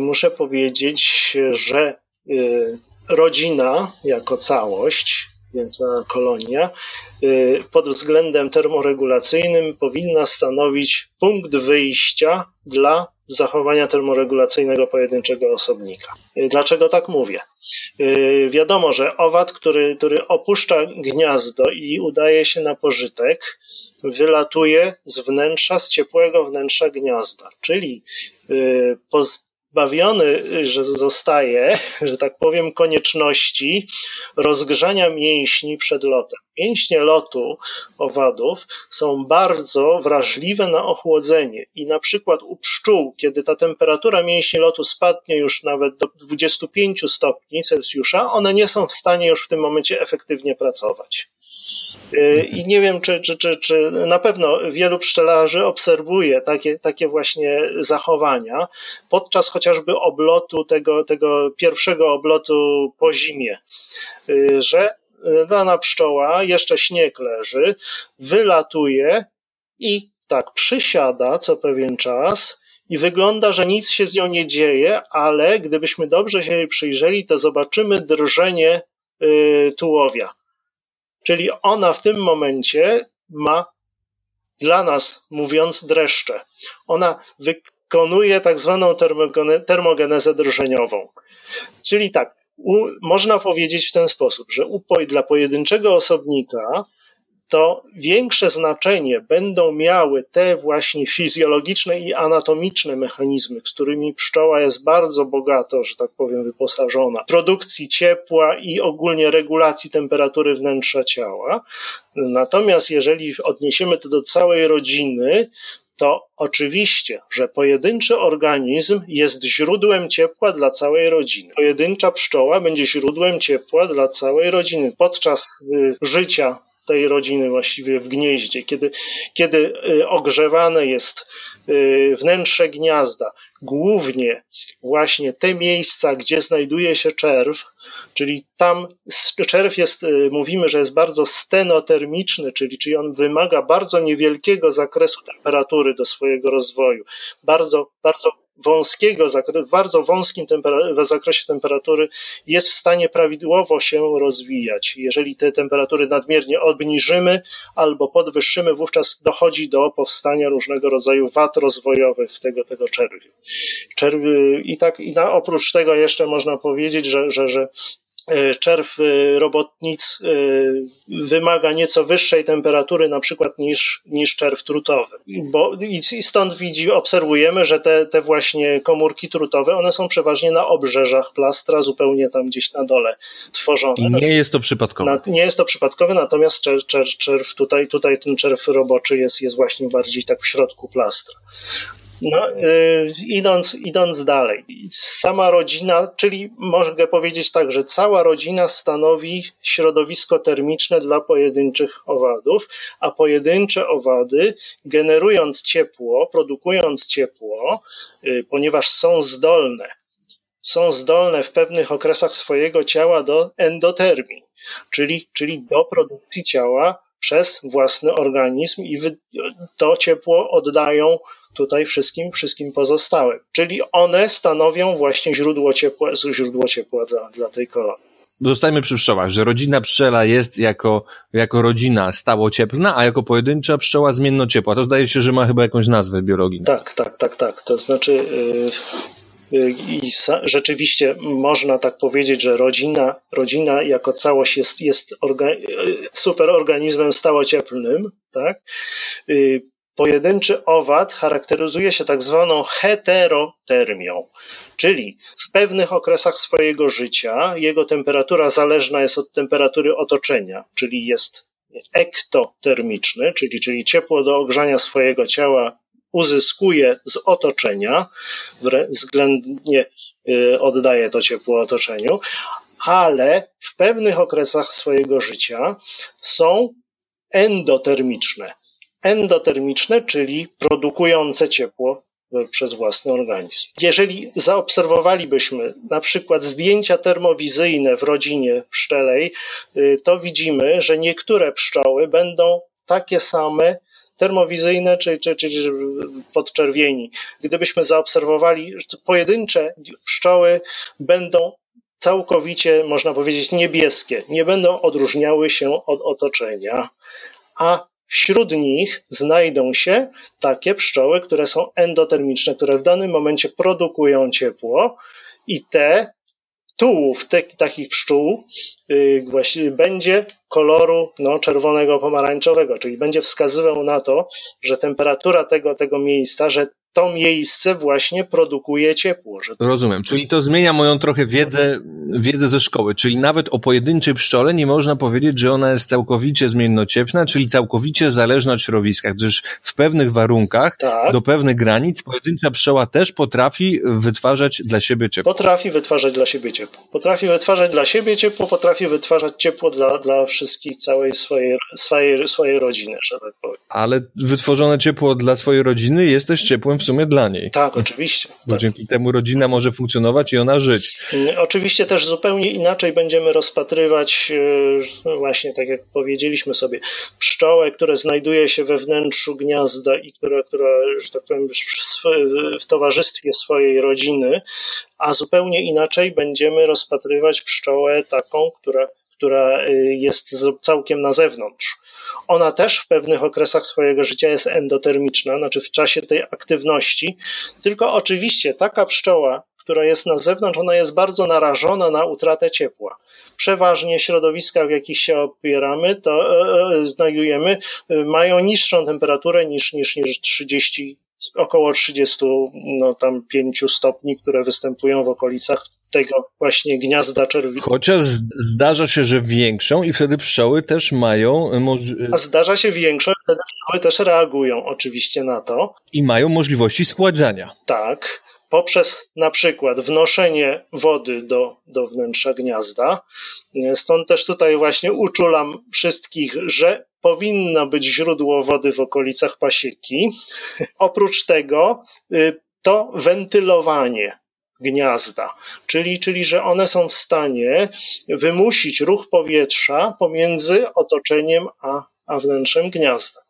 muszę powiedzieć, że rodzina jako całość więc kolonia, y, pod względem termoregulacyjnym powinna stanowić punkt wyjścia dla zachowania termoregulacyjnego pojedynczego osobnika. Y, dlaczego tak mówię? Y, wiadomo, że owad, który, który opuszcza gniazdo i udaje się na pożytek, wylatuje z wnętrza, z ciepłego wnętrza gniazda, czyli bawiony, że zostaje, że tak powiem, konieczności rozgrzania mięśni przed lotem. Mięśnie lotu owadów są bardzo wrażliwe na ochłodzenie i na przykład u pszczół, kiedy ta temperatura mięśni lotu spadnie już nawet do 25 stopni Celsjusza, one nie są w stanie już w tym momencie efektywnie pracować. I nie wiem, czy, czy, czy, czy na pewno wielu pszczelarzy obserwuje takie, takie właśnie zachowania podczas chociażby oblotu, tego, tego pierwszego oblotu po zimie, że dana pszczoła, jeszcze śnieg leży, wylatuje i tak przysiada co pewien czas i wygląda, że nic się z nią nie dzieje, ale gdybyśmy dobrze się jej przyjrzeli, to zobaczymy drżenie y, tułowia Czyli ona w tym momencie ma dla nas, mówiąc, dreszcze. Ona wykonuje tak zwaną termogenezę drżeniową. Czyli tak, u, można powiedzieć w ten sposób, że upoj dla pojedynczego osobnika to większe znaczenie będą miały te właśnie fizjologiczne i anatomiczne mechanizmy, z którymi pszczoła jest bardzo bogato, że tak powiem, wyposażona, produkcji ciepła i ogólnie regulacji temperatury wnętrza ciała. Natomiast jeżeli odniesiemy to do całej rodziny, to oczywiście, że pojedynczy organizm jest źródłem ciepła dla całej rodziny. Pojedyncza pszczoła będzie źródłem ciepła dla całej rodziny. Podczas y, życia tej rodziny właściwie w gnieździe, kiedy, kiedy y, ogrzewane jest y, wnętrze gniazda, głównie właśnie te miejsca, gdzie znajduje się czerw, czyli tam czerw jest, y, mówimy, że jest bardzo stenotermiczny, czyli, czyli on wymaga bardzo niewielkiego zakresu temperatury do swojego rozwoju, bardzo, bardzo wąskiego, w bardzo wąskim tempera- zakresie temperatury jest w stanie prawidłowo się rozwijać. Jeżeli te temperatury nadmiernie obniżymy albo podwyższymy, wówczas dochodzi do powstania różnego rodzaju wad rozwojowych tego, tego czerwiu. czerwiu I tak, i na, oprócz tego jeszcze można powiedzieć, że, że, że czerw e, robotnic e, wymaga nieco wyższej temperatury na przykład niż, niż czerw trutowy. Bo, I stąd widzi, obserwujemy, że te, te właśnie komórki trutowe, one są przeważnie na obrzeżach plastra, zupełnie tam gdzieś na dole tworzone. I nie jest to przypadkowe. Na, nie jest to przypadkowe, natomiast czerw, czerw, czerw tutaj, tutaj ten czerw roboczy jest, jest właśnie bardziej tak w środku plastra. No, y, idąc, idąc dalej, sama rodzina, czyli mogę powiedzieć tak, że cała rodzina stanowi środowisko termiczne dla pojedynczych owadów, a pojedyncze owady, generując ciepło, produkując ciepło, y, ponieważ są zdolne, są zdolne w pewnych okresach swojego ciała do endotermii, czyli, czyli do produkcji ciała przez własny organizm i to ciepło oddają tutaj wszystkim, wszystkim pozostałym. Czyli one stanowią właśnie źródło ciepła, źródło ciepła dla, dla tej kolonii. Zostajmy przy pszczołach, że rodzina pszczela jest jako, jako rodzina stałocieplna, a jako pojedyncza pszczoła zmiennociepła. To zdaje się, że ma chyba jakąś nazwę biologii. Tak, tak, tak, tak. To znaczy, yy, i rzeczywiście można tak powiedzieć, że rodzina, rodzina jako całość jest, jest orga, yy, superorganizmem stałocieplnym, tak? Yy, Pojedynczy owad charakteryzuje się tak zwaną heterotermią, czyli w pewnych okresach swojego życia jego temperatura zależna jest od temperatury otoczenia, czyli jest ektotermiczny, czyli, czyli ciepło do ogrzania swojego ciała uzyskuje z otoczenia, względnie y, oddaje to ciepło otoczeniu, ale w pewnych okresach swojego życia są endotermiczne, endotermiczne, czyli produkujące ciepło przez własny organizm. Jeżeli zaobserwowalibyśmy na przykład zdjęcia termowizyjne w rodzinie pszczelej, y, to widzimy, że niektóre pszczoły będą takie same termowizyjne czy, podczerwieni. Gdybyśmy zaobserwowali, że pojedyncze pszczoły będą całkowicie, można powiedzieć, niebieskie, nie będą odróżniały się od otoczenia, a Wśród nich znajdą się takie pszczoły, które są endotermiczne, które w danym momencie produkują ciepło i te tułów te, takich pszczół yy, właśnie będzie koloru no, czerwonego pomarańczowego, czyli będzie wskazywał na to, że temperatura tego, tego miejsca, że to miejsce właśnie produkuje ciepło. Że... Rozumiem, czyli to zmienia moją trochę wiedzę, wiedzę ze szkoły, czyli nawet o pojedynczej pszczole nie można powiedzieć, że ona jest całkowicie zmiennocieplna, czyli całkowicie zależna od środowiska, gdyż w pewnych warunkach, tak. do pewnych granic, pojedyncza pszczoła też potrafi wytwarzać dla siebie ciepło. Potrafi wytwarzać dla siebie ciepło. Potrafi wytwarzać dla siebie ciepło, potrafi wytwarzać ciepło dla, dla wszystkich, całej swojej, swojej, swojej rodziny, że tak powiem. Ale wytworzone ciepło dla swojej rodziny jest też ciepłem w sumie dla niej. Tak, oczywiście. Bo tak. dzięki temu rodzina może funkcjonować i ona żyć. Mm, oczywiście też zupełnie inaczej będziemy rozpatrywać, e, właśnie tak jak powiedzieliśmy sobie, pszczołę, która znajduje się we wnętrzu gniazda i która, która że tak powiem, w towarzystwie swojej rodziny, a zupełnie inaczej będziemy rozpatrywać pszczołę taką, która, która e, jest całkiem na zewnątrz ona też w pewnych okresach swojego życia jest endotermiczna, znaczy w czasie tej aktywności, tylko oczywiście taka pszczoła, która jest na zewnątrz, ona jest bardzo narażona na utratę ciepła. Przeważnie środowiska, w jakich się opieramy, to e, e znajdujemy, e, mają niższą temperaturę niż, niż, niż 30 około 30 no, tam 5 stopni, które występują w okolicach tego właśnie gniazda czerwi. Chociaż zdarza się, że większą i wtedy pszczoły też mają... A zdarza się większą i wtedy pszczoły też reagują oczywiście na to. I mają możliwości schładzania. Tak poprzez na przykład wnoszenie wody do, do wnętrza gniazda. Stąd też tutaj właśnie uczulam wszystkich, że powinno być źródło wody w okolicach pasieki. Oprócz tego to wentylowanie gniazda, czyli, czyli że one są w stanie wymusić ruch powietrza pomiędzy otoczeniem a, a wnętrzem gniazda.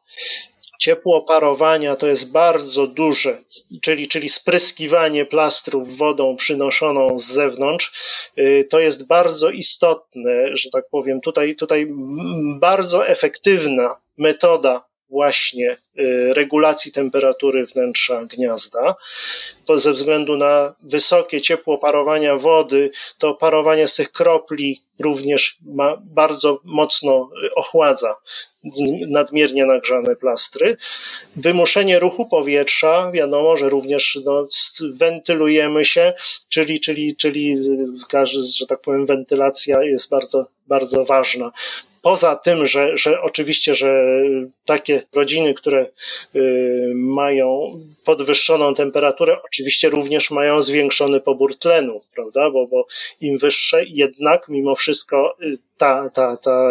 Ciepło parowania to jest bardzo duże, czyli, czyli spryskiwanie plastrów wodą przynoszoną z zewnątrz. Y, to jest bardzo istotne, że tak powiem, tutaj, tutaj bardzo efektywna metoda właśnie y, regulacji temperatury wnętrza gniazda. Ze względu na wysokie ciepło parowania wody, to parowanie z tych kropli również ma, bardzo mocno ochładza nadmiernie nagrzane plastry. Wymuszenie ruchu powietrza, wiadomo, że również no, wentylujemy się, czyli, czyli, czyli że tak powiem, wentylacja jest bardzo, bardzo ważna poza tym, że, że oczywiście, że takie rodziny, które y, mają podwyższoną temperaturę, oczywiście również mają zwiększony pobór tlenu, prawda? Bo, bo im wyższe, jednak mimo wszystko y, ta, ta, ta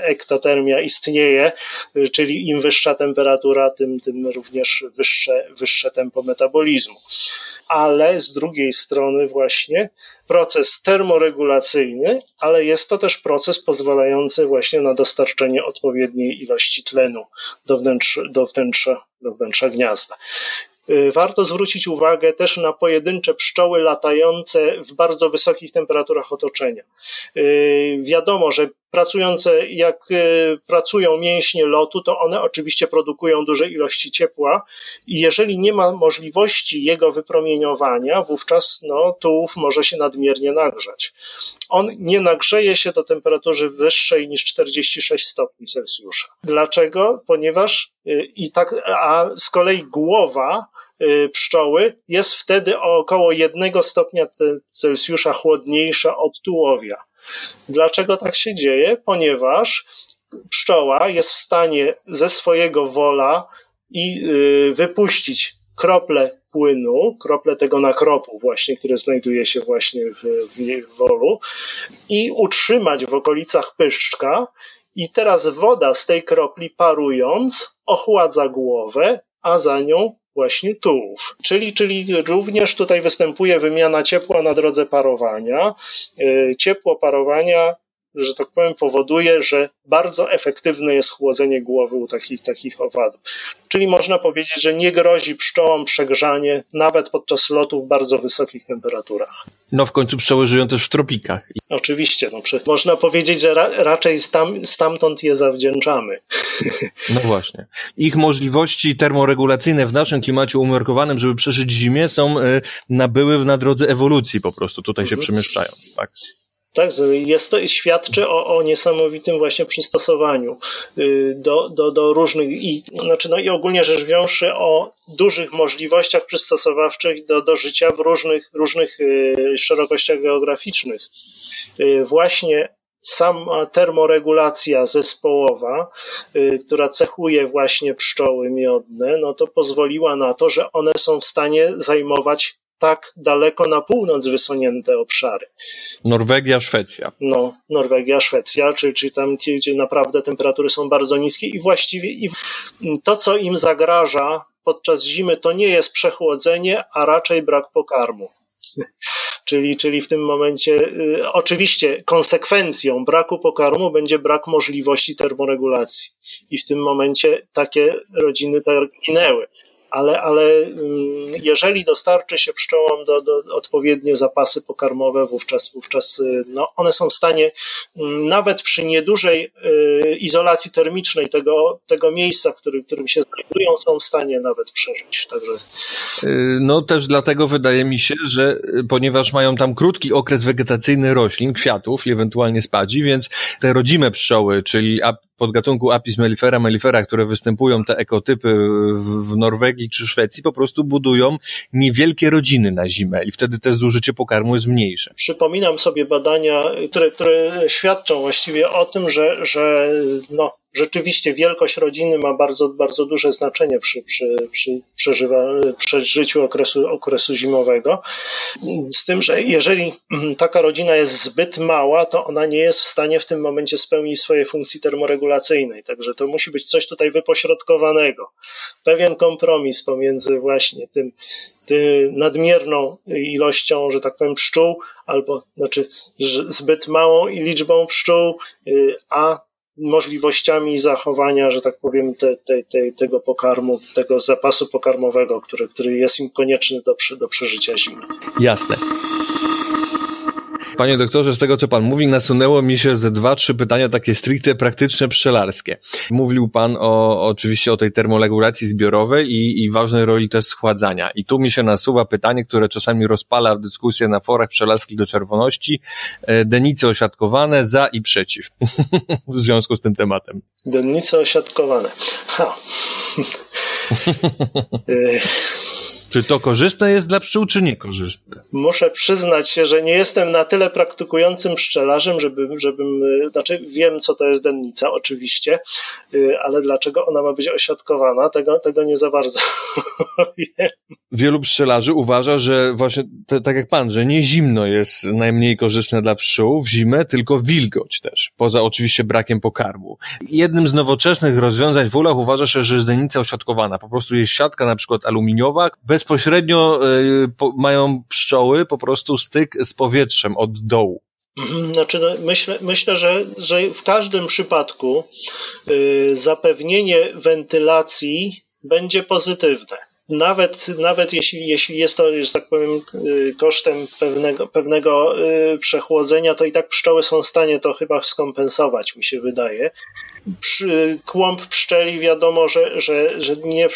ektotermia istnieje, y, czyli im wyższa temperatura, tym, tym również wyższe, wyższe tempo metabolizmu. Ale z drugiej strony właśnie proces termoregulacyjny, ale jest to też proces pozwalający właśnie na dostarczenie odpowiedniej ilości tlenu do wnętrza, do wnętrza, do wnętrza gniazda. Y, warto zwrócić uwagę też na pojedyncze pszczoły latające w bardzo wysokich temperaturach otoczenia. Y, wiadomo, że pracujące, jak y, pracują mięśnie lotu, to one oczywiście produkują duże ilości ciepła i jeżeli nie ma możliwości jego wypromieniowania, wówczas no, tułów może się nadmiernie nagrzać. On nie nagrzeje się do temperatury wyższej niż 46 stopni Celsjusza. Dlaczego? Ponieważ i tak, a z kolei głowa Y, pszczoły jest wtedy o około 1 stopnia Celsjusza chłodniejsza od tułowia. Dlaczego tak się dzieje? Ponieważ pszczoła jest w stanie ze swojego wola i y, wypuścić krople płynu, krople tego nakropu właśnie, które znajduje się właśnie w, w wolu i utrzymać w okolicach pyszczka i teraz woda z tej kropli parując ochładza głowę, a za nią właśnie tułów. Czyli, czyli również tutaj występuje wymiana ciepła na drodze parowania. Y, ciepło parowania że tak powiem, powoduje, że bardzo efektywne jest chłodzenie głowy u takich, takich owadów. Czyli można powiedzieć, że nie grozi pszczołom przegrzanie nawet podczas lotu w bardzo wysokich temperaturach. No w końcu pszczoły żyją też w tropikach. Oczywiście, no, można powiedzieć, że ra, raczej stam, stamtąd je zawdzięczamy. No właśnie. Ich możliwości termoregulacyjne w naszym klimacie umiarkowanym, żeby przeżyć zimę, są y, nabyły na drodze ewolucji po prostu, tutaj się mhm. przemieszczając. Tak? Tak, jest to świadczy o, o niesamowitym właśnie przystosowaniu y, do, do, do różnych i, znaczy no i ogólnie rzecz wziąwszy o dużych możliwościach przystosowawczych do, do życia w różnych, różnych y, szerokościach geograficznych. Y, właśnie sama termoregulacja zespołowa, która cechuje właśnie pszczoły miodne, no to pozwoliła na to, że one są w stanie zajmować tak daleko na północ wysunięte obszary. Norwegia, Szwecja. No, Norwegia, Szwecja, czyli, czyli tam, gdzie, naprawdę temperatury są bardzo niskie i właściwie i to, co im zagraża podczas zimy, to nie jest przechłodzenie, a raczej brak pokarmu. Czyli, czyli w tym momencie, y, oczywiście, konsekwencją braku pokarmu będzie brak możliwości termoregulacji. I w tym momencie takie rodziny ginęły ale, ale mm, jeżeli dostarczy się pszczołom do, do odpowiednie zapasy pokarmowe, wówczas, wówczas no, one są w stanie mm, nawet przy niedużej izolacji termicznej tego, tego miejsca, w którym, w którym się znajdują, są w stanie nawet przeżyć. Także... No też dlatego wydaje mi się, że ponieważ mają tam krótki okres wegetacyjny roślin, kwiatów i ewentualnie spadzi, więc te rodzime pszczoły, czyli podgatunku Apis mellifera mellifera, które występują te ekotypy w Norwegii czy Szwecji, po prostu budują niewielkie rodziny na zimę i wtedy te zużycie pokarmu jest mniejsze. Przypominam sobie badania, które, które świadczą właściwie o tym, że, że no, rzeczywiście wielkość rodziny ma bardzo, bardzo duże znaczenie przy, przy, przy przeżywa, przeżyciu okresu, okresu zimowego. Z tym, że jeżeli taka rodzina jest zbyt mała, to ona nie jest w stanie w tym momencie spełnić swojej funkcji termoregulacyjnej. Także to musi być coś tutaj wypośrodkowanego. Pewien kompromis pomiędzy właśnie tym, tym nadmierną ilością, że tak powiem, pszczół, albo znaczy zbyt małą liczbą pszczół, y, a możliwościami zachowania, że tak powiem, te, te, te, tego pokarmu, tego zapasu pokarmowego, który, który jest im konieczny do, do przeżycia zimy. Jasne. Panie doktorze, z tego co pan mówi, nasunęło mi się ze dwa, trzy pytania takie stricte praktyczne pszczelarskie. Mówił pan o, oczywiście o tej termoregulacji zbiorowej i, i ważnej roli też schładzania. I tu mi się nasuwa pytanie, które czasami rozpala dyskusję na forach pszczelarskich do czerwoności. E, denice osiadkowane za i przeciw w związku z tym tematem. Denice osiadkowane. Ha. Czy to korzystne jest dla pszczół, czy niekorzystne? Muszę przyznać się, że nie jestem na tyle praktykującym pszczelarzem, żeby, żebym, y, znaczy wiem, co to jest dennica, oczywiście, y, ale dlaczego ona ma być osiadkowana, tego, tego nie za bardzo wiem. Wielu pszczelarzy uważa, że właśnie te, tak jak pan, że nie zimno jest najmniej korzystne dla pszczół w zimę, tylko wilgoć też, poza oczywiście brakiem pokarmu. Jednym z nowoczesnych rozwiązań w ulach uważa się, że jest dennica osiadkowana. Po prostu jest siatka na przykład aluminiowa, bez bezpośrednio y, mają pszczoły po prostu styk z powietrzem od dołu. Mhm, znaczy, no, myślę, myślę że, że w każdym przypadku y, zapewnienie wentylacji będzie pozytywne nawet, nawet jeśli, jeśli jest to, że tak powiem, y, kosztem pewnego, pewnego y, przechłodzenia, to i tak pszczoły są w stanie to chyba skompensować, mi się wydaje. Przy, kłąb pszczeli wiadomo, że, że, że nie,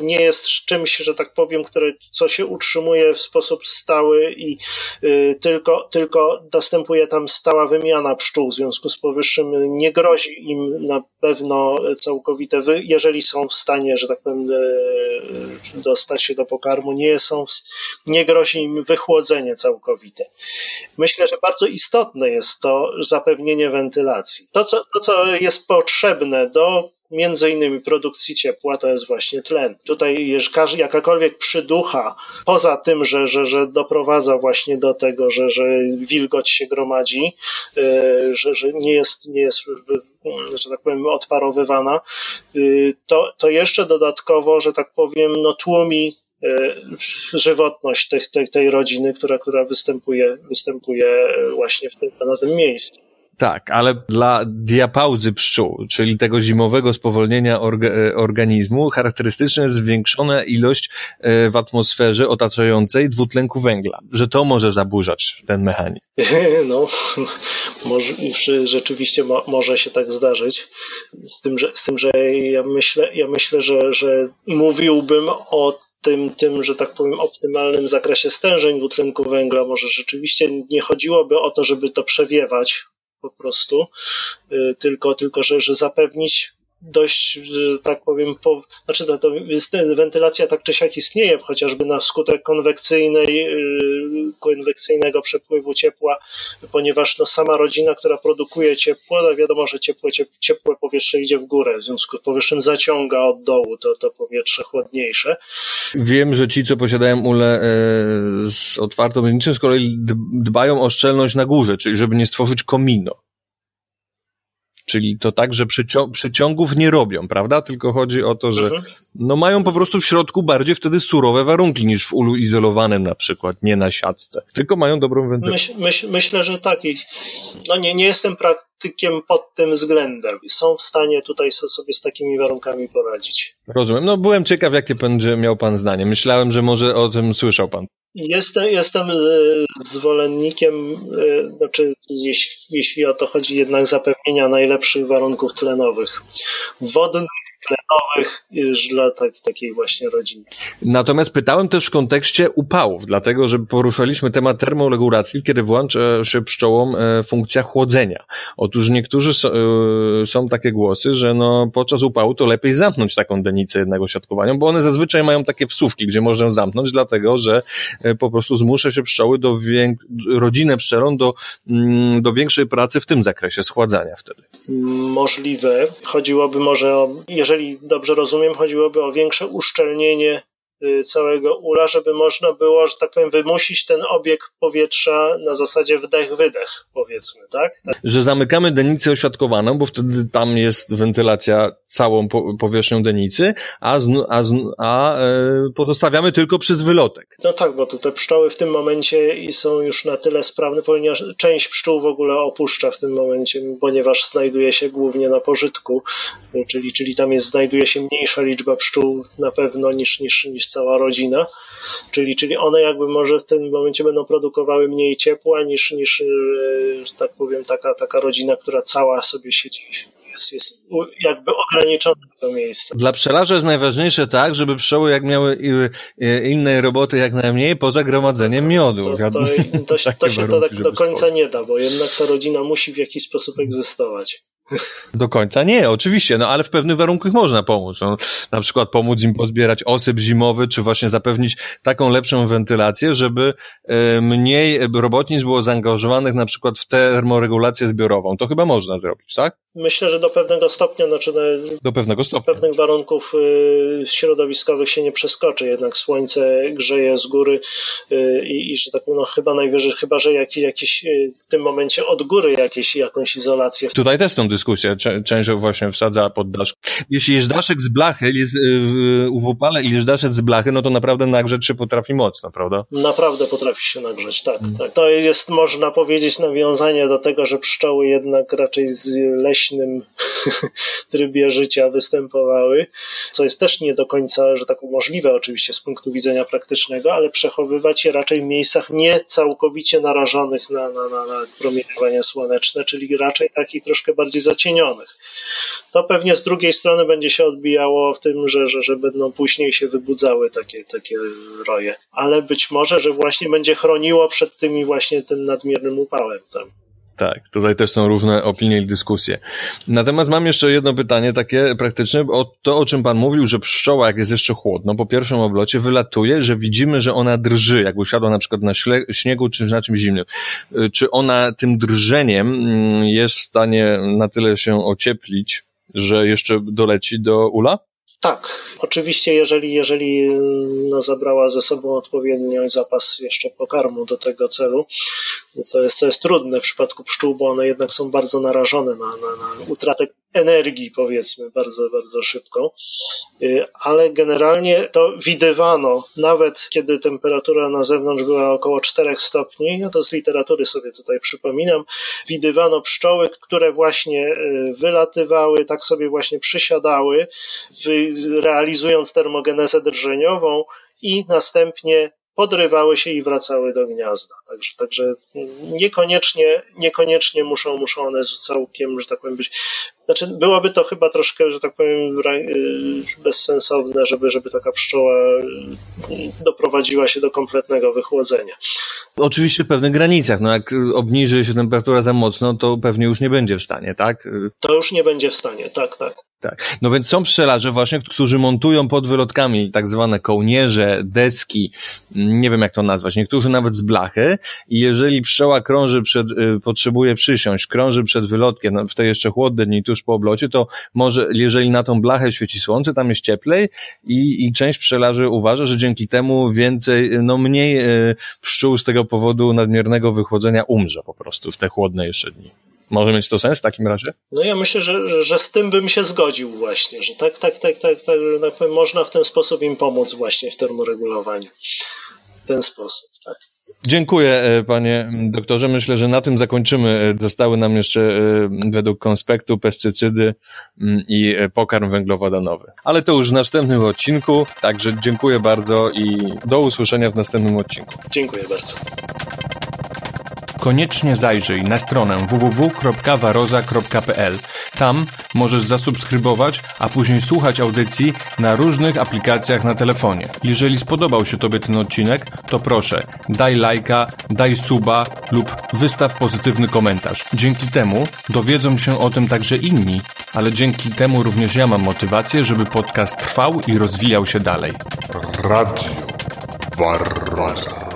nie jest czymś, że tak powiem, które, co się utrzymuje w sposób stały i y, tylko, tylko następuje tam stała wymiana pszczół. W związku z powyższym nie grozi im na pewno całkowite, wy, jeżeli są w stanie, że tak powiem, dostać się do pokarmu, nie są, nie grozi im wychłodzenie całkowite. Myślę, że bardzo istotne jest to zapewnienie wentylacji. To, co, to, co jest potrzebne do między innymi produkcji ciepła to jest właśnie tlen. Tutaj jakakolwiek przyducha, poza tym, że, że, że doprowadza właśnie do tego, że, że wilgoć się gromadzi, e, że, że nie jest, nie jest że tak powiem, odparowywana, e, to, to jeszcze dodatkowo, że tak powiem, no tłumi żywotność tej, tej, tej rodziny, która, która występuje, występuje właśnie w tym, na tym miejscu. Tak, ale dla diapauzy pszczół, czyli tego zimowego spowolnienia orga, e, organizmu, charakterystyczna jest zwiększona ilość e, w atmosferze otaczającej dwutlenku węgla, że to może zaburzać ten mechanizm. No, może, rzeczywiście mo, może się tak zdarzyć. Z tym, że, z tym, że ja myślę, ja myślę że, że mówiłbym o tym, tym, że tak powiem, optymalnym zakresie stężeń dwutlenku węgla. Może rzeczywiście nie chodziłoby o to, żeby to przewiewać, po prostu, y, tylko, tylko że, że zapewnić dość, że tak powiem, po, znaczy to, to jest, wentylacja tak czy siak istnieje, chociażby na skutek konwekcyjnej, yy, konwekcyjnego przepływu ciepła, ponieważ no, sama rodzina, która produkuje ciepło, no wiadomo, że ciepłe, ciepłe powietrze idzie w górę, w związku z powyższym zaciąga od dołu to, to powietrze chłodniejsze. Wiem, że ci, co posiadają ule e, z otwartą miednicą, z kolei dbają o szczelność na górze, czyli żeby nie stworzyć komino. Czyli to tak, że przycią przyciągów nie robią, prawda? Tylko chodzi o to, że Mhm. no mają po prostu w środku bardziej wtedy surowe warunki niż w ulu izolowanym na przykład, nie na siatce. Tylko mają dobrą. Myśl, myśl, myślę, że tak. No nie, nie jestem praktykiem pod tym względem. Są w stanie tutaj so- sobie z takimi warunkami poradzić. Rozumiem. No byłem ciekaw, jakie będzie miał pan zdanie. Myślałem, że może o tym słyszał pan. Jestem, jestem e, zwolennikiem, e, znaczy jeśli, jeśli o to chodzi, jednak zapewnienia najlepszych warunków tlenowych. Wodnych, tlenowych, dla tak, takiej właśnie rodziny. Natomiast pytałem też w kontekście upałów, dlatego że poruszaliśmy temat termoregulacji, kiedy włącza się pszczołom e, funkcja chłodzenia. Otóż niektórzy są, e, są takie głosy, że no podczas upału to lepiej zamknąć taką denicę jednego siatkowania, bo one zazwyczaj mają takie wsówki, gdzie można zamknąć, dlatego że e, po prostu zmusza się pszczoły do wię- rodzinę pszczelą do, mm, do większej pracy w tym zakresie schładzania wtedy. Możliwe. Chodziłoby może o, jeżeli dobrze rozumiem, chodziłoby o większe uszczelnienie całego ula, żeby można było, że tak powiem, wymusić ten obieg powietrza na zasadzie wdech-wydech, powiedzmy, tak? tak? że zamykamy denicę oświatkowaną, bo wtedy tam jest wentylacja całą po, powierzchnią denicy, a, a, a e, pozostawiamy tylko przez wylotek. No tak, bo tu te pszczoły w tym momencie i są już na tyle sprawne, ponieważ część pszczół w ogóle opuszcza w tym momencie, ponieważ znajduje się głównie na pożytku, y, czyli, czyli tam jest, znajduje się mniejsza liczba pszczół na pewno niż, niż, niż cała rodzina, czyli, czyli one jakby może w tym momencie będą produkowały mniej ciepła niż, niż że tak powiem, taka, taka rodzina, która cała sobie siedzi. Jest, jest jakby ograniczone to miejsce. Dla pszczelarza jest najważniejsze tak, żeby pszczoły jak miały i- i- innej roboty jak najmniej, poza gromadzeniem miodu. To, to, to, się- to się to tak do końca nie da, bo jednak ta rodzina musi w jakiś sposób egzystować. Do końca nie, oczywiście, no ale w pewnych warunkach można pomóc. No, na przykład pomóc im pozbierać osyp zimowy, czy właśnie zapewnić taką lepszą wentylację, żeby e, mniej robotnic było zaangażowanych na przykład w termoregulację zbiorową. To chyba można zrobić, tak? Myślę, że do pewnego stopnia, znaczy do Do pewnego stopnia. pewnych warunków y, środowiskowych się nie przeskoczy, jednak słońce grzeje z góry y, i, i że tak no, chyba najwyżej, chyba że jakiś, jakiś y, w tym momencie od góry jakieś, jakąś izolację. Tutaj też są dyskusje. Cze- Część właśnie wsadza pod daszek. Jeśli jest daszek z blachy, jest y, w- upale i jest daszek z blachy, no to naprawdę nagrzeć się potrafi mocno, prawda? Naprawdę potrafi się nagrzeć, tak, tak. To jest, można powiedzieć, nawiązanie do tego, że pszczoły jednak raczej z leśnym trybie życia występowały, co jest też nie do końca, że tak możliwe oczywiście z punktu widzenia praktycznego, ale przechowywać je raczej w miejscach nie całkowicie narażonych na, na, na, na promieniowanie słoneczne, czyli raczej takich troszkę bardziej zacienionych. To pewnie z drugiej strony będzie się odbijało w tym, że, że, że będą później się wybudzały takie, takie roje. Ale być może, że właśnie będzie chroniło przed tymi właśnie tym nadmiernym upałem tam. Tak, tutaj też są różne opinie i dyskusje. Natomiast mam jeszcze jedno pytanie takie praktyczne, o to o czym pan mówił, że pszczoła jak jest jeszcze chłodno, po pierwszym oblocie wylatuje, że widzimy, że ona drży, jak usiadła na przykład na śniegu czy na czymś zimnym. Y, Czy ona tym drżeniem mm, jest w stanie na tyle się ocieplić, że jeszcze doleci do ula? Tak, oczywiście, jeżeli, jeżeli no, zabrała ze sobą odpowiedni zapas jeszcze pokarmu do tego celu, co jest, co jest trudne w przypadku pszczół, bo one jednak są bardzo narażone na, na, na utratę energii, powiedzmy, bardzo, bardzo szybko. Y, Ale generalnie to widywano, nawet kiedy temperatura na zewnątrz była około 4 stopni, ja to z literatury sobie tutaj przypominam, widywano pszczoły, które właśnie y, wylatywały, tak sobie właśnie przysiadały, realizując termogenezę drżeniową i następnie podrywały się i wracały do gniazda. Także, także niekoniecznie, niekoniecznie muszą, muszą one całkiem, że tak powiem, być. Znaczy, byłoby to chyba troszkę, że tak powiem, y, bezsensowne, żeby, żeby taka pszczoła y, doprowadziła się do kompletnego wychłodzenia. Oczywiście w pewnych granicach, no jak obniży się temperatura za mocno, to pewnie już nie będzie w stanie, tak? To już nie będzie w stanie, tak, tak. Tak. No więc są pszczelarze właśnie, którzy montują pod wylotkami tak zwane kołnierze, deski, nie wiem jak to nazwać, niektórzy nawet z blachy i jeżeli pszczoła krąży przed, y, potrzebuje przysiąść, krąży przed wylotkiem, no, w te jeszcze chłodne dni tuż po oblocie, to może, jeżeli na tą blachę świeci słońce, tam jest cieplej i, i część pszczelarzy uważa, że dzięki temu więcej, no mniej y, pszczół z tego powodu nadmiernego wychłodzenia umrze po prostu w te chłodne jeszcze dni. Może mieć to sens w takim razie? No ja myślę, że, że z tym bym się zgodził właśnie, że tak, tak, tak, tak, tak, tak powiem, można w ten sposób im pomóc właśnie w termoregulowaniu. W ten sposób, tak. Dziękuję, e, panie doktorze. Myślę, że na tym zakończymy. E, zostały nam jeszcze e, według konspektu pestycydy mm, i pokarm węglowodanowy. Ale to już w następnym odcinku. Także dziękuję bardzo i do usłyszenia w następnym odcinku. Dziękuję bardzo. Koniecznie zajrzyj na stronę www.waroza.pl. Tam możesz zasubskrybować, a później słuchać audycji na różnych aplikacjach na telefonie. Jeżeli spodobał się Tobie ten odcinek, to proszę, daj lajka, daj suba lub wystaw pozytywny komentarz. Dzięki temu dowiedzą się o tym także inni, ale dzięki temu również ja mam motywację, żeby podcast trwał i rozwijał się dalej. Radio Barroza.